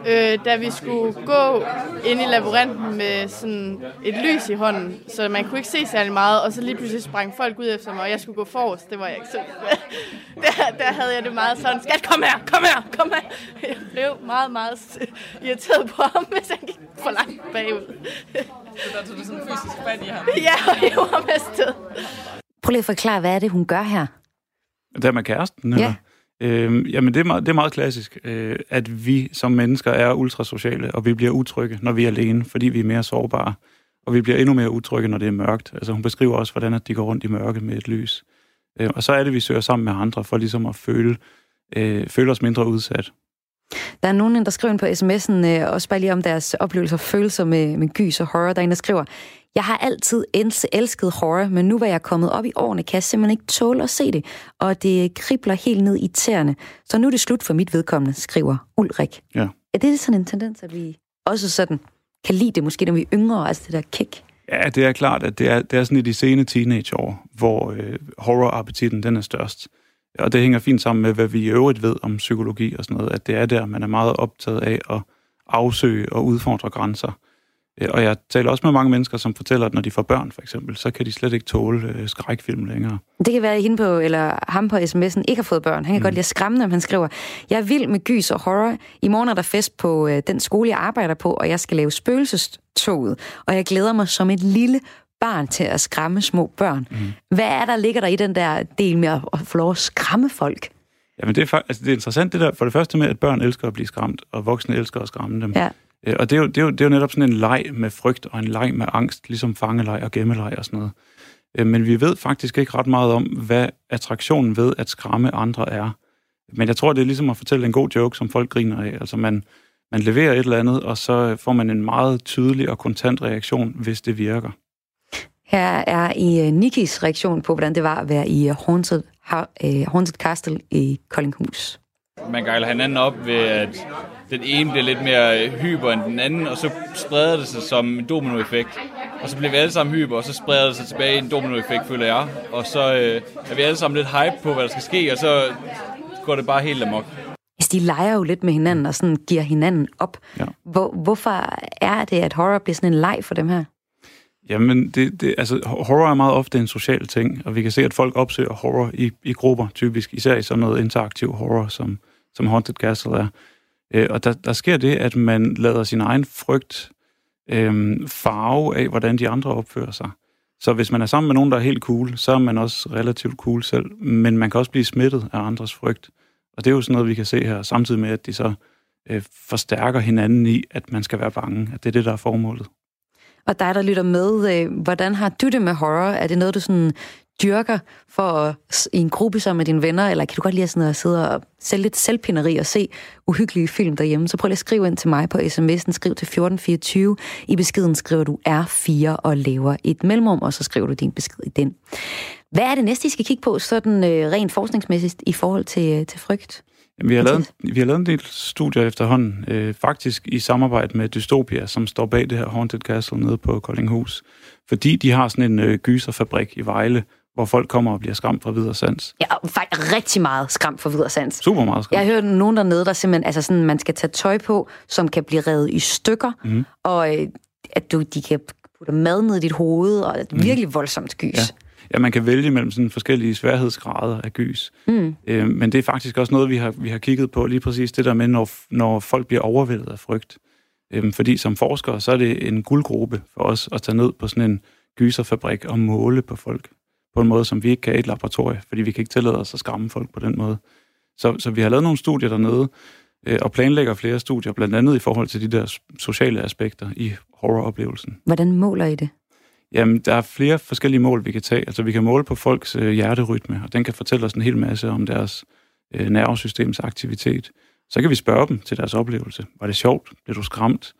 [SPEAKER 2] Øh, da vi skulle gå ind i labyrinten med sådan et lys i hånden, så man kunne ikke se særlig meget, og så lige pludselig sprang folk ud efter mig, og jeg skulle gå forrest. Det var jeg ikke så... der, der havde jeg det meget sådan, skat, kom her, kom her, kom her. Jeg blev meget, meget irriteret på ham, hvis han gik for langt bagud.
[SPEAKER 11] Så der tog du sådan fysisk fat i ham?
[SPEAKER 2] Ja, og jeg var med sted.
[SPEAKER 1] Prøv lige at forklare, hvad er det, hun gør her?
[SPEAKER 18] Det er med kæresten, eller?
[SPEAKER 1] Ja.
[SPEAKER 18] Øhm, jamen, det er, meget, det er meget klassisk, øh, at vi som mennesker er ultrasociale, og vi bliver utrygge, når vi er alene, fordi vi er mere sårbare. og vi bliver endnu mere utrygge, når det er mørkt. Altså hun beskriver også, hvordan at de går rundt i mørke med et lys. Øh, og så er det, vi søger sammen med andre, for ligesom at føle, øh, føle os mindre udsat.
[SPEAKER 1] Der er nogen, der skriver ind på sms'en, øh, også bare lige om deres oplevelser og følelser med, med gys og horror. Der er en, der skriver, jeg har altid elsket horror, men nu hvor jeg er kommet op i årene, kan jeg simpelthen ikke tåle at se det, og det kribler helt ned i tæerne. Så nu er det slut for mit vedkommende, skriver Ulrik.
[SPEAKER 18] Ja.
[SPEAKER 1] Er det sådan en tendens, at vi også sådan kan lide det, måske når vi er yngre, altså det der kick?
[SPEAKER 18] Ja, det er klart, at det er, det er sådan i de sene teenageår, hvor øh, horror-appetitten den er størst. Og det hænger fint sammen med, hvad vi i øvrigt ved om psykologi og sådan noget, at det er der, man er meget optaget af at afsøge og udfordre grænser. Øh, og jeg taler også med mange mennesker, som fortæller, at når de får børn, for eksempel, så kan de slet ikke tåle øh, skrækfilm længere.
[SPEAKER 1] Det kan være, at hende på, eller ham på sms'en ikke har fået børn. Han kan mm. godt lide at skræmme dem. Han skriver, jeg er vild med gys og horror. I morgen er der fest på øh, den skole, jeg arbejder på, og jeg skal lave spøgelsestoget. Og jeg glæder mig som et lille barn til at skræmme små børn. Mm. Hvad er der, ligger der i den der del med at, få lov at skræmme folk?
[SPEAKER 18] Jamen det er, altså det er interessant det der, for det første med, at børn elsker at blive skræmt, og voksne elsker at skræmme dem.
[SPEAKER 1] Ja.
[SPEAKER 18] Øh, og det er, jo, det, er jo, det er jo netop sådan en leg med frygt, og en leg med angst, ligesom fangeleg og gemmeleg og sådan noget. Øh, men vi ved faktisk ikke ret meget om, hvad attraktionen ved at skræmme andre er. Men jeg tror, det er ligesom at fortælle en god joke, som folk griner af. Altså man, man leverer et eller andet, og så får man en meget tydelig og kontant reaktion, hvis det virker.
[SPEAKER 1] Her er i uh, Nikis reaktion på, hvordan det var at være i uh, Haunted, uh, Haunted Castle i Koldinghus.
[SPEAKER 6] Man gejler hinanden op ved, at den ene bliver lidt mere hyper end den anden, og så spreder det sig som en dominoeffekt. Og så bliver vi alle sammen hyper, og så spreder det sig tilbage i en dominoeffekt, føler jeg. Og så øh, er vi alle sammen lidt hype på, hvad der skal ske, og så går det bare helt amok.
[SPEAKER 1] Altså, de leger jo lidt med hinanden og sådan giver hinanden op.
[SPEAKER 18] Ja.
[SPEAKER 1] Hvor, hvorfor er det, at horror bliver sådan en leg for dem her?
[SPEAKER 18] Jamen, det, det, altså, horror er meget ofte en social ting, og vi kan se, at folk opsøger horror i, i grupper, typisk, især i sådan noget interaktiv horror, som, som Haunted Castle er. Øh, og der, der sker det, at man lader sin egen frygt øh, farve af, hvordan de andre opfører sig. Så hvis man er sammen med nogen, der er helt cool, så er man også relativt cool selv, men man kan også blive smittet af andres frygt. Og det er jo sådan noget, vi kan se her, samtidig med, at de så øh, forstærker hinanden i, at man skal være bange. At det er det, der er formålet.
[SPEAKER 1] Og dig, der lytter med, øh, hvordan har du det med horror? Er det noget, du sådan dyrker for at, i en gruppe sammen med dine venner, eller kan du godt lide sådan at sidde og sælge lidt selvpineri og se uhyggelige film derhjemme, så prøv lige at skrive ind til mig på sms'en, skriv til 1424. I beskeden skriver du R4 og laver et mellemrum, og så skriver du din besked i den. Hvad er det næste, I skal kigge på, sådan øh, rent forskningsmæssigt i forhold til, øh, til frygt?
[SPEAKER 18] Vi, har lavet, vi har lavet en del studier efterhånden, øh, faktisk i samarbejde med Dystopia, som står bag det her Haunted Castle nede på Koldinghus. Fordi de har sådan en øh, gyserfabrik i Vejle, hvor folk kommer og bliver skræmt fra videre sans.
[SPEAKER 1] Ja, faktisk rigtig meget skræmt fra videre sans.
[SPEAKER 18] Super meget skræmt.
[SPEAKER 1] Jeg har hørt nogen dernede, der simpelthen, altså sådan, man skal tage tøj på, som kan blive revet i stykker, mm. og øh, at du, de kan putte mad ned i dit hoved, og et mm. virkelig voldsomt gys.
[SPEAKER 18] Ja. Ja, man kan vælge mellem sådan forskellige sværhedsgrader af gys. Mm. Øh, men det er faktisk også noget, vi har, vi har kigget på, lige præcis det der med, når, når folk bliver overvældet af frygt. Øh, fordi som forskere, så er det en guldgruppe for os at tage ned på sådan en gyserfabrik og måle på folk på en måde, som vi ikke kan i et laboratorie, fordi vi kan ikke tillade os at skræmme folk på den måde. Så, så vi har lavet nogle studier dernede, øh, og planlægger flere studier, blandt andet i forhold til de der sociale aspekter i horroroplevelsen.
[SPEAKER 1] Hvordan måler I det?
[SPEAKER 18] Jamen, der er flere forskellige mål, vi kan tage. Altså, vi kan måle på folks øh, hjerterytme, og den kan fortælle os en hel masse om deres øh, nervesystems aktivitet. Så kan vi spørge dem til deres oplevelse. Var det sjovt? Blev du skræmt?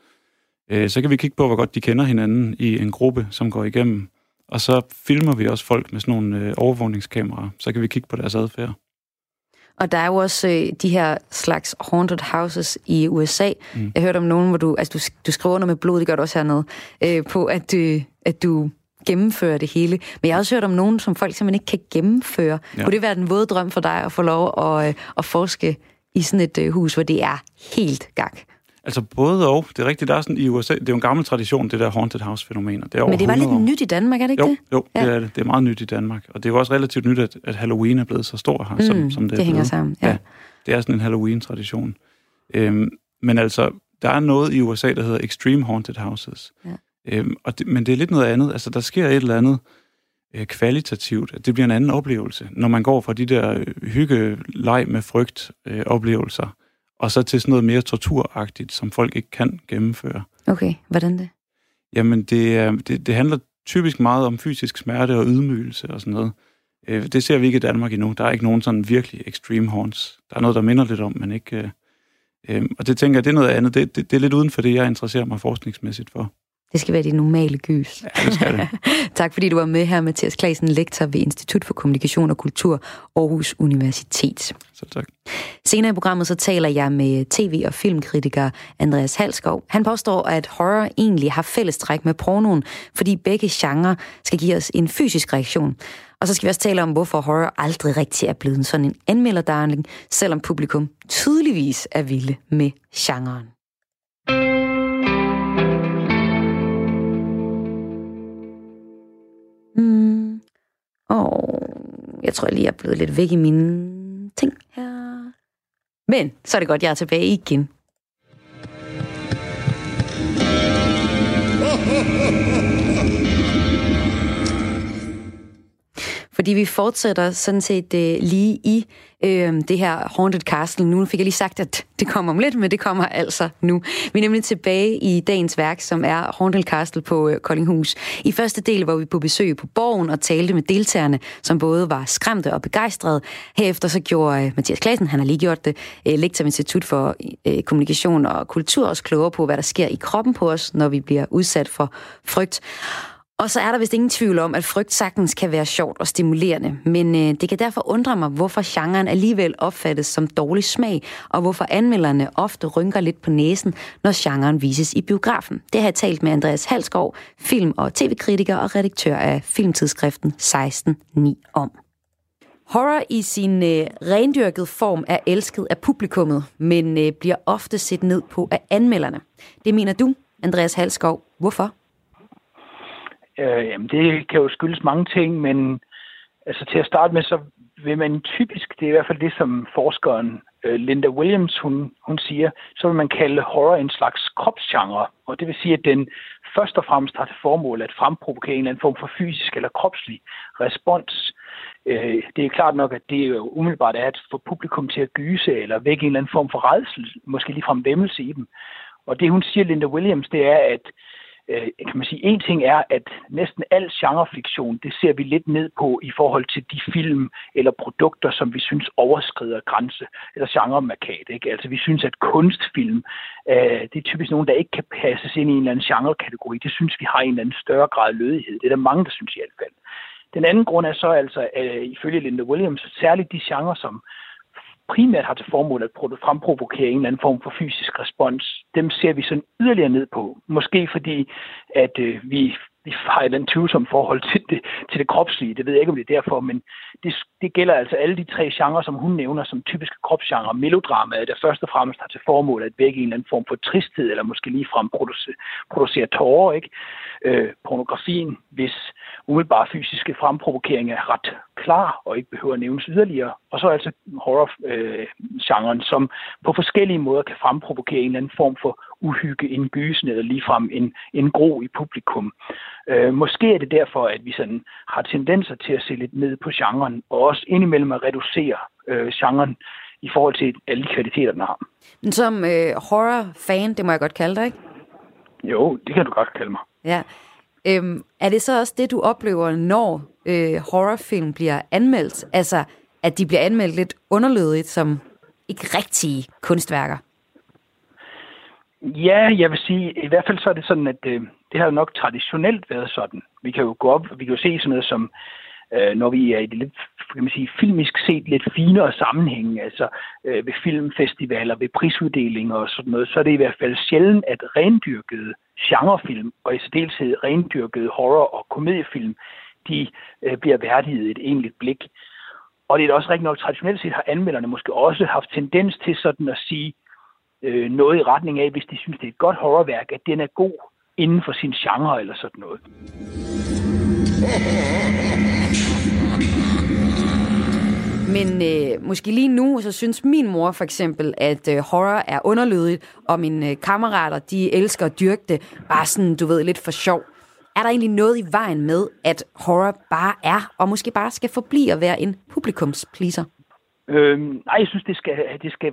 [SPEAKER 18] Øh, så kan vi kigge på, hvor godt de kender hinanden i en gruppe, som går igennem og så filmer vi også folk med sådan nogle øh, overvågningskameraer, så kan vi kigge på deres adfærd.
[SPEAKER 1] Og der er jo også øh, de her slags haunted houses i USA. Mm. Jeg hørte om nogen, hvor du, altså du, du skriver under med blod, det gør du også hernede, øh, på at, øh, at du gennemfører det hele. Men jeg har også hørt om nogen, som folk simpelthen ikke kan gennemføre. Ja. Kunne det være den våde drøm for dig at få lov at, øh, at forske i sådan et øh, hus, hvor det er helt gang?
[SPEAKER 18] Altså både og. Det er rigtigt, der er sådan i USA, det er jo en gammel tradition, det der haunted house-fænomener. Det er
[SPEAKER 1] Men det var lidt år. nyt i Danmark, er det ikke
[SPEAKER 18] jo,
[SPEAKER 1] det?
[SPEAKER 18] Jo, ja. det er det. Det er meget nyt i Danmark. Og det er jo også relativt nyt, at, at Halloween er blevet så stor her, mm, som, som det,
[SPEAKER 1] det
[SPEAKER 18] er
[SPEAKER 1] hænger sammen, ja. ja.
[SPEAKER 18] Det er sådan en Halloween-tradition. Øhm, men altså, der er noget i USA, der hedder Extreme Haunted Houses. Ja. Øhm, og det, men det er lidt noget andet. Altså, der sker et eller andet øh, kvalitativt. Det bliver en anden oplevelse, når man går fra de der hygge, leg med frygt øh, oplevelser, og så til sådan noget mere torturagtigt, som folk ikke kan gennemføre.
[SPEAKER 1] Okay, hvordan det?
[SPEAKER 18] Jamen, det, er, det, det handler typisk meget om fysisk smerte og ydmygelse og sådan noget. Øh, det ser vi ikke i Danmark endnu. Der er ikke nogen sådan virkelig extreme horns. Der er noget, der minder lidt om, men ikke... Øh, øh, og det tænker jeg, det er noget andet. Det, det, det er lidt uden for det, jeg interesserer mig forskningsmæssigt for.
[SPEAKER 1] Det skal være de normale gys.
[SPEAKER 18] Ja, det skal det.
[SPEAKER 1] tak fordi du var med her, Mathias Klasen, lektor ved Institut for Kommunikation og Kultur, Aarhus Universitet.
[SPEAKER 18] Så tak.
[SPEAKER 1] Senere i programmet så taler jeg med tv- og filmkritiker Andreas Halskov. Han påstår, at horror egentlig har fællestræk med pornoen, fordi begge genrer skal give os en fysisk reaktion. Og så skal vi også tale om, hvorfor horror aldrig rigtig er blevet sådan en anmelderdarling, selvom publikum tydeligvis er vilde med genren. Og jeg tror lige, jeg er blevet lidt væk i mine ting her. Men så er det godt, jeg er tilbage igen. Fordi vi fortsætter sådan set øh, lige i øh, det her Haunted Castle. Nu fik jeg lige sagt, at det kommer om lidt, men det kommer altså nu. Vi er nemlig tilbage i dagens værk, som er Haunted Castle på øh, Koldinghus. I første del var vi på besøg på borgen og talte med deltagerne, som både var skræmte og begejstrede. Herefter så gjorde øh, Mathias Klasen, han har lige gjort det, øh, lektor Institut for øh, Kommunikation og Kultur, også klogere på, hvad der sker i kroppen på os, når vi bliver udsat for frygt. Og så er der vist ingen tvivl om, at frygt sagtens kan være sjovt og stimulerende, men øh, det kan derfor undre mig, hvorfor genren alligevel opfattes som dårlig smag, og hvorfor anmelderne ofte rynker lidt på næsen, når genren vises i biografen. Det har jeg talt med Andreas Halskov, film- og tv-kritiker og redaktør af filmtidsskriften 16.9 om. Horror i sin øh, rendyrkede form er elsket af publikummet, men øh, bliver ofte set ned på af anmelderne. Det mener du, Andreas Halskov. Hvorfor?
[SPEAKER 19] Øh, jamen, det kan jo skyldes mange ting, men altså, til at starte med, så vil man typisk, det er i hvert fald det, som forskeren øh, Linda Williams, hun, hun siger, så vil man kalde horror en slags kropsgenre. Og det vil sige, at den først og fremmest har til formål at fremprovokere en eller anden form for fysisk eller kropslig respons. Øh, det er klart nok, at det jo umiddelbart er at få publikum til at gyse eller vække en eller anden form for redsel, måske ligefrem vemmelse i dem. Og det hun siger, Linda Williams, det er, at øh, kan man sige, en ting er, at næsten al genrefiktion, det ser vi lidt ned på i forhold til de film eller produkter, som vi synes overskrider grænse, eller genremarkat. Ikke? Altså vi synes, at kunstfilm, øh, det er typisk nogen, der ikke kan passes ind i en eller anden genrekategori. Det synes vi har en eller anden større grad af lødighed. Det er der mange, der synes i hvert fald. Den anden grund er så altså, øh, ifølge Linda Williams, særligt de genrer, som primært har til formål at fremprovokere en eller anden form for fysisk respons, dem ser vi sådan yderligere ned på. Måske fordi, at øh, vi vi har et eller tvivlsom forhold til det, til det kropslige. Det ved jeg ikke, om det er derfor, men det, det gælder altså alle de tre genrer, som hun nævner som typiske kropsgenre. Melodramaet, der først og fremmest har til formål at vække en eller anden form for tristhed, eller måske ligefrem produce, producere tårer. Ikke? Øh, pornografien, hvis umiddelbare fysiske fremprovokering er ret klar og ikke behøver at nævnes yderligere. Og så altså horror-genren, øh, som på forskellige måder kan fremprovokere en eller anden form for uhygge, en gysen eller ligefrem en, en gro i publikum. Øh, måske er det derfor, at vi sådan har tendenser til at se lidt ned på genren, og også indimellem at reducere øh, genren i forhold til alle de kvaliteter, den har.
[SPEAKER 1] Men som øh, horror-fan, det må jeg godt kalde dig, ikke?
[SPEAKER 19] Jo, det kan du godt kalde mig.
[SPEAKER 1] Ja. Øhm, er det så også det, du oplever, når øh, horrorfilm bliver anmeldt? Altså, at de bliver anmeldt lidt underlødigt som ikke rigtige kunstværker?
[SPEAKER 19] Ja, jeg vil sige, i hvert fald så er det sådan, at øh, det har jo nok traditionelt været sådan. Vi kan jo gå op, vi kan jo se sådan noget som, øh, når vi er i det lidt, kan man sige, filmisk set lidt finere sammenhæng, altså øh, ved filmfestivaler, ved prisuddelinger og sådan noget, så er det i hvert fald sjældent, at rendyrkede genrefilm, og i særdeleshed rendyrkede horror- og komediefilm, de øh, bliver værdiget et egentligt blik. Og det er da også rigtig nok, traditionelt set har anmelderne måske også haft tendens til sådan at sige øh, noget i retning af, hvis de synes, det er et godt horrorværk, at den er god inden for sin genre eller sådan noget.
[SPEAKER 1] Men øh, måske lige nu, så synes min mor for eksempel, at øh, horror er underlødigt, og mine øh, kammerater, de elsker at dyrke det, bare sådan, du ved, lidt for sjov. Er der egentlig noget i vejen med, at horror bare er, og måske bare skal forblive at være en publikumspleaser?
[SPEAKER 19] Øh, nej, jeg synes, det skal, det skal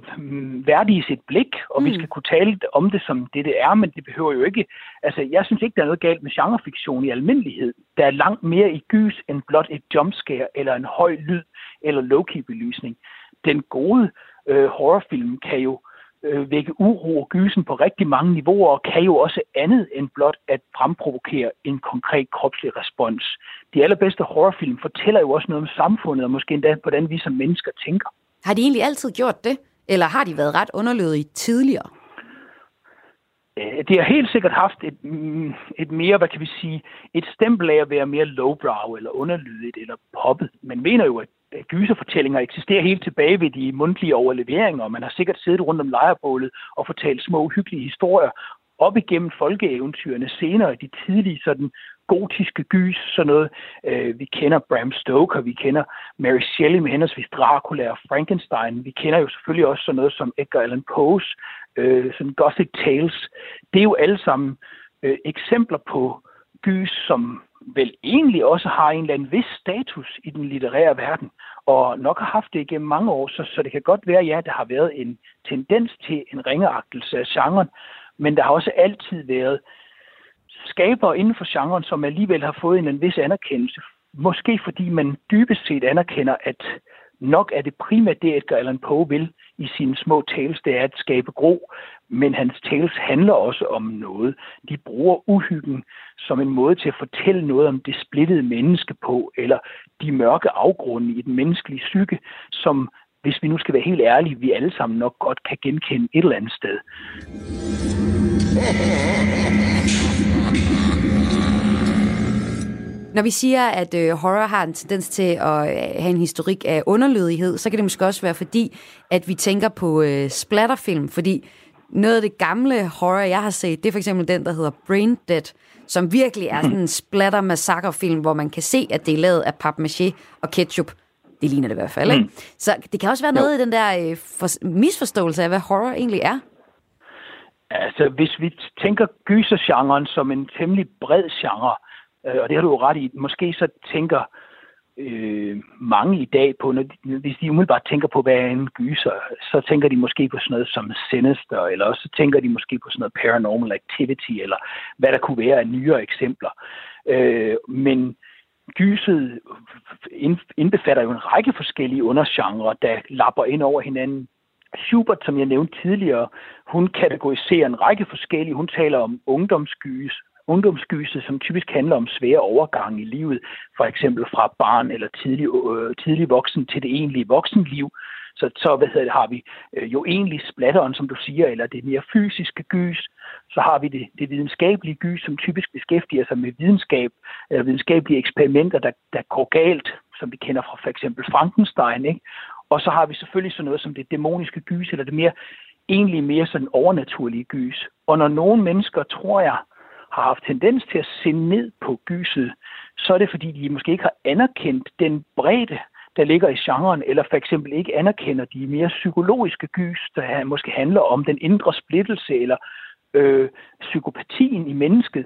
[SPEAKER 19] værdiges et blik, og mm. vi skal kunne tale om det som det, det er, men det behøver jo ikke... Altså, jeg synes ikke, der er noget galt med genrefiktion i almindelighed. Der er langt mere i gys end blot et jumpscare, eller en høj lyd, eller low-key-belysning. Den gode øh, horrorfilm kan jo øh, vække uro og gysen på rigtig mange niveauer, og kan jo også andet end blot at fremprovokere en konkret kropslig respons. De allerbedste horrorfilm fortæller jo også noget om samfundet, og måske endda, hvordan vi som mennesker tænker.
[SPEAKER 1] Har de egentlig altid gjort det? Eller har de været ret underlødige tidligere?
[SPEAKER 19] Øh, det har helt sikkert haft et, mm, et mere, hvad kan vi sige, et stempel af at være mere lowbrow eller underlydigt eller poppet. Man mener jo, at gyserfortællinger eksisterer helt tilbage ved de mundtlige overleveringer, og man har sikkert siddet rundt om lejrebålet og fortalt små hyggelige historier op igennem folkeeventyrene senere, de tidlige sådan gotiske gys, sådan noget. Øh, vi kender Bram Stoker, vi kender Mary Shelley med henholdsvis Dracula og Frankenstein. Vi kender jo selvfølgelig også sådan noget som Edgar Allan Poe's øh, sådan Gothic Tales. Det er jo alle sammen øh, eksempler på gys, som vel egentlig også har en eller anden vis status i den litterære verden, og nok har haft det igennem mange år, så, så det kan godt være, ja, der har været en tendens til en ringeagtelse af genren, men der har også altid været skabere inden for genren, som alligevel har fået en, en vis anerkendelse. Måske fordi man dybest set anerkender, at nok er det primært det, Edgar Allan Poe vil i sine små tales, det er at skabe gro, men hans tales handler også om noget. De bruger uhyggen som en måde til at fortælle noget om det splittede menneske på, eller de mørke afgrunde i den menneskelige psyke, som, hvis vi nu skal være helt ærlige, vi alle sammen nok godt kan genkende et eller andet sted.
[SPEAKER 1] Når vi siger, at øh, horror har en tendens til at øh, have en historik af underlydighed, så kan det måske også være fordi, at vi tænker på øh, splatterfilm, fordi noget af det gamle horror, jeg har set, det er for eksempel den, der hedder Brain Dead, som virkelig er sådan en splatter massakrefilm, hvor man kan se, at det er lavet af papmaché og ketchup. Det ligner det i hvert fald, ikke? Mm. Så det kan også være noget jo. i den der øh, for, misforståelse af, hvad horror egentlig er.
[SPEAKER 19] Altså, hvis vi tænker gysergenren som en temmelig bred genre, øh, og det har du jo ret i, måske så tænker øh, mange i dag på, når de, hvis de umiddelbart tænker på, hvad er en gyser, så tænker de måske på sådan noget som Sinister, eller også så tænker de måske på sådan noget Paranormal Activity, eller hvad der kunne være af nyere eksempler. Øh, men gyset indbefatter jo en række forskellige undergenre, der lapper ind over hinanden. Schubert, som jeg nævnte tidligere, hun kategoriserer en række forskellige. Hun taler om ungdomsgys, ungdomsgyset, som typisk handler om svære overgange i livet, for eksempel fra barn eller tidlig, øh, tidlig voksen til det egentlige voksenliv. Så, så hvad hedder det, har vi øh, jo egentlig splatteren, som du siger, eller det mere fysiske gys. Så har vi det, det videnskabelige gys, som typisk beskæftiger sig med videnskab, eller videnskabelige eksperimenter, der, der går galt, som vi kender fra for eksempel Frankenstein. Ikke? Og så har vi selvfølgelig sådan noget som det dæmoniske gys, eller det mere egentlig mere sådan overnaturlige gys. Og når nogle mennesker, tror jeg, har haft tendens til at se ned på gyset, så er det fordi, de måske ikke har anerkendt den bredde, der ligger i genren, eller for eksempel ikke anerkender de mere psykologiske gys, der måske handler om den indre splittelse eller øh, psykopatien i mennesket,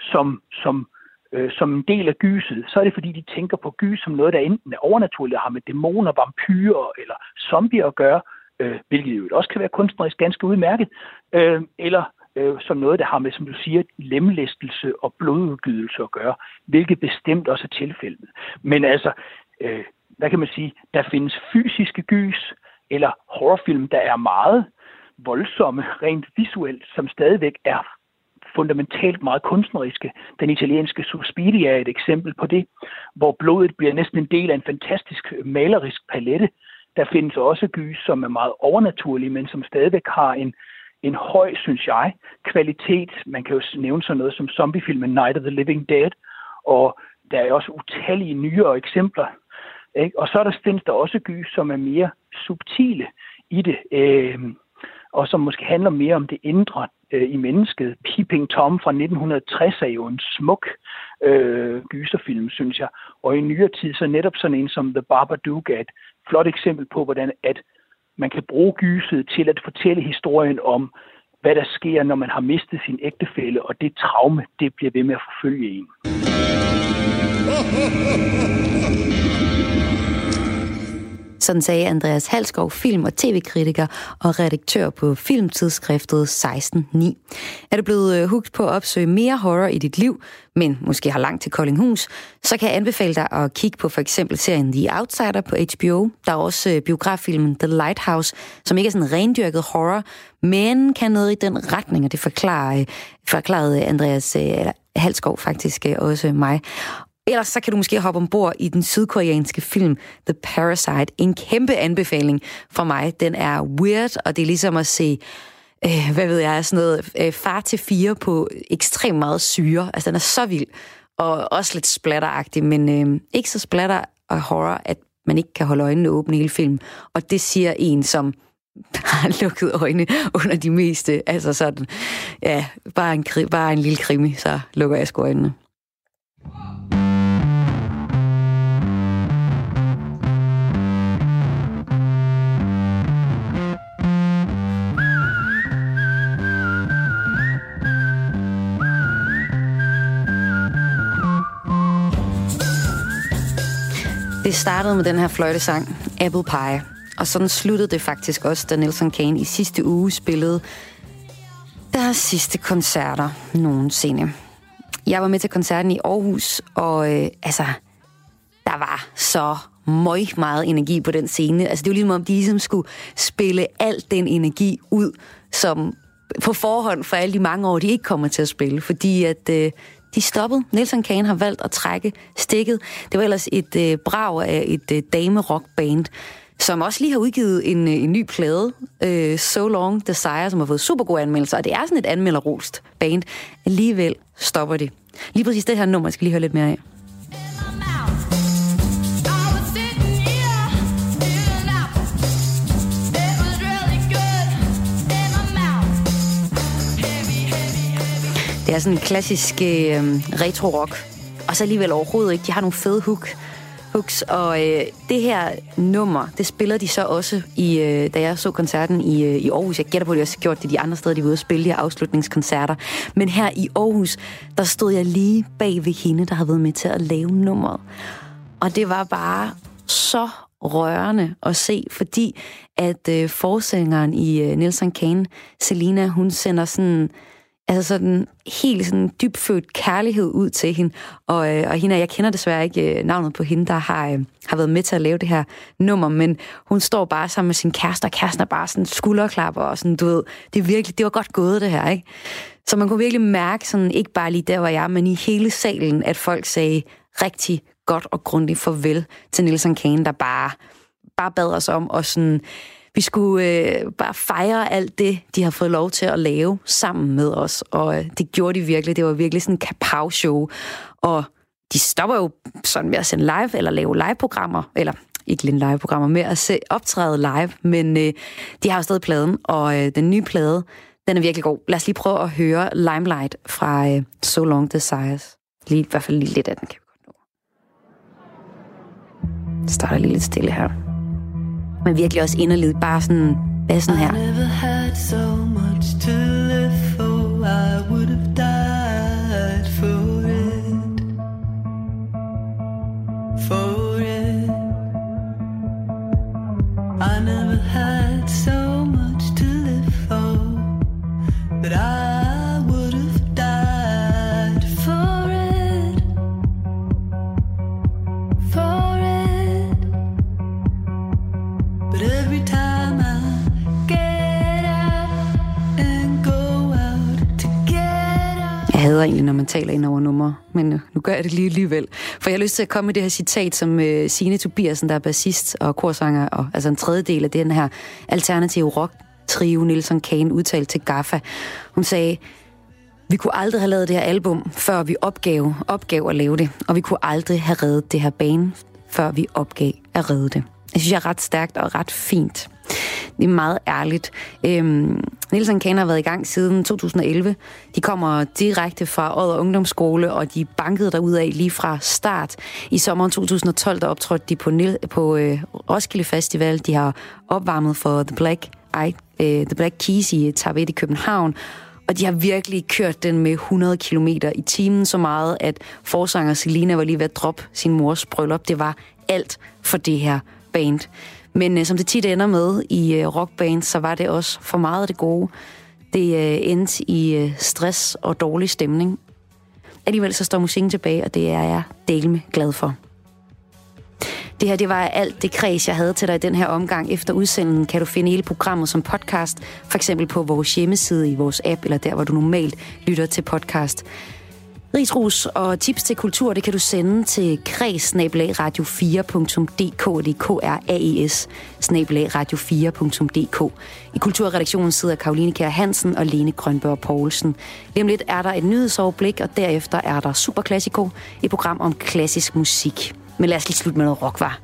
[SPEAKER 19] som, som, øh, som en del af gyset, så er det fordi, de tænker på gys som noget, der enten er overnaturligt og har med dæmoner, vampyrer eller zombier at gøre, øh, hvilket jo også kan være kunstnerisk ganske udmærket, øh, eller øh, som noget, der har med, som du siger, lemlæstelse og blodudgydelse at gøre, hvilket bestemt også er tilfældet. Men altså, øh, hvad kan man sige, der findes fysiske gys, eller horrorfilm, der er meget voldsomme, rent visuelt, som stadigvæk er fundamentalt meget kunstneriske. Den italienske Suspiria er et eksempel på det, hvor blodet bliver næsten en del af en fantastisk malerisk palette. Der findes også gys, som er meget overnaturlige, men som stadigvæk har en en høj, synes jeg, kvalitet. Man kan jo nævne sådan noget som zombiefilmen Night of the Living Dead, og der er også utallige nyere eksempler. Ikke? Og så er der, findes der også gys, som er mere subtile i det, øh, og som måske handler mere om det indre øh, i mennesket. Peeping Tom fra 1960 er jo en smuk øh, gyserfilm, synes jeg. Og i nyere tid så netop sådan en som The Babadook er et flot eksempel på, hvordan at man kan bruge gyset til at fortælle historien om, hvad der sker, når man har mistet sin ægtefælle, og det traume, det bliver ved med at forfølge en.
[SPEAKER 1] Sådan sagde Andreas Halskov, film- og tv-kritiker og redaktør på filmtidsskriftet 16.9. Er du blevet øh, hugt på at opsøge mere horror i dit liv, men måske har langt til Koldinghus, så kan jeg anbefale dig at kigge på for eksempel serien The Outsider på HBO. Der er også øh, biograffilmen The Lighthouse, som ikke er sådan rendyrket horror, men kan noget i den retning, og det forklarer, øh, forklarede Andreas Halskov faktisk også mig. Ellers så kan du måske hoppe ombord i den sydkoreanske film The Parasite. En kæmpe anbefaling for mig. Den er weird, og det er ligesom at se øh, hvad ved jeg, sådan noget øh, far til fire på ekstremt meget syre. Altså, den er så vild, og også lidt splatteragtig, men øh, ikke så splatter og horror, at man ikke kan holde øjnene åbne hele filmen. Og det siger en, som har lukket øjne under de meste, altså sådan, ja, bare en, bare en lille krimi, så lukker jeg sgu øjnene. Det startede med den her fløjtesang, Apple Pie. Og sådan sluttede det faktisk også, da Nelson Kane i sidste uge spillede deres sidste koncerter nogensinde. Jeg var med til koncerten i Aarhus, og øh, altså, der var så møg meget energi på den scene. Altså, det var ligesom om, de ligesom skulle spille al den energi ud, som på forhånd for alle de mange år, de ikke kommer til at spille, fordi at øh, de stoppede. Nelson Kane har valgt at trække stikket. Det var ellers et øh, brag af et øh, dame-rock-band, som også lige har udgivet en, øh, en ny plade, øh, So Long Desire, som har fået super gode anmeldelser, og det er sådan et anmelderrost band. Alligevel stopper det. Lige præcis det her nummer skal lige høre lidt mere af. Det er sådan en klassisk øh, retro-rock, og så alligevel overhovedet ikke. De har nogle fede hook, hooks, og øh, det her nummer, det spiller de så også, i, øh, da jeg så koncerten i, øh, i Aarhus. Jeg gætter på, at de også har gjort det de andre steder, de var ude at spille de her afslutningskoncerter. Men her i Aarhus, der stod jeg lige bag ved hende, der havde været med til at lave nummeret. Og det var bare så rørende at se, fordi at øh, forsængeren i øh, Nelson Kane, Selina, hun sender sådan altså sådan helt sådan dybfølt kærlighed ud til hende. Og, øh, og hende, jeg kender desværre ikke øh, navnet på hende, der har, øh, har været med til at lave det her nummer, men hun står bare sammen med sin kæreste, og kæresten er bare sådan skulderklapper, og sådan, du ved, det er virkelig, det var godt gået det her, ikke? Så man kunne virkelig mærke, sådan, ikke bare lige der, hvor jeg er, men i hele salen, at folk sagde rigtig godt og grundigt farvel til Nielsen Kane, der bare, bare bad os om at sådan vi skulle øh, bare fejre alt det, de har fået lov til at lave sammen med os. Og øh, det gjorde de virkelig. Det var virkelig sådan en kapav-show. Og de stopper jo sådan med at sende live, eller lave live-programmer, eller ikke live-programmer, med at se, optræde live, men øh, de har jo stadig pladen, og øh, den nye plade, den er virkelig god. Lad os lige prøve at høre Limelight fra øh, So Long Desires. Lige, I hvert fald lige lidt af den kan vi godt nå. Det starter lige lidt stille her men virkelig også inderligt bare sådan, hvad sådan her. I never had so much to live for, I would have died for it. For it. I never had so much to live for, that I hader egentlig, når man taler ind over numre, men øh, nu gør jeg det lige alligevel. For jeg har lyst til at komme med det her citat, som uh, Signe Tobiasen, der er bassist og korsanger, og altså en tredjedel af den her alternative rock trio Nilsson Kane udtalte til Gaffa. Hun sagde, vi kunne aldrig have lavet det her album, før vi opgav, opgav at lave det, og vi kunne aldrig have reddet det her bane, før vi opgav at redde det. Jeg synes, jeg er ret stærkt og ret fint. Det er meget ærligt. Øhm, Nielsen Kane har været i gang siden 2011. De kommer direkte fra Odder Ungdomsskole, og de bankede derud af lige fra start. I sommeren 2012, der optrådte de på, Nil, på øh, Roskilde Festival. De har opvarmet for The Black, I, øh, The Black Keys i Tabet i København. Og de har virkelig kørt den med 100 km i timen, så meget, at forsanger Selina var lige ved at droppe sin mors bryllup. Det var alt for det her band. Men øh, som det tit ender med i øh, rockband, så var det også for meget af det gode. Det øh, endte i øh, stress og dårlig stemning. Alligevel så står musikken tilbage, og det er jeg delme glad for. Det her, det var alt det kreds, jeg havde til dig i den her omgang. Efter udsendelsen kan du finde hele programmet som podcast, for eksempel på vores hjemmeside i vores app, eller der, hvor du normalt lytter til podcast. Rigsrus og tips til kultur, det kan du sende til kreds-radio4.dk, det er K-R-A-E-S, radio4.dk. I kulturredaktionen sidder Karoline Kjær Hansen og Lene Grønberg Poulsen. Lige om lidt er der et nyhedsoverblik, og derefter er der Superklassiko, et program om klassisk musik. Men lad os lige slutte med noget rock, var.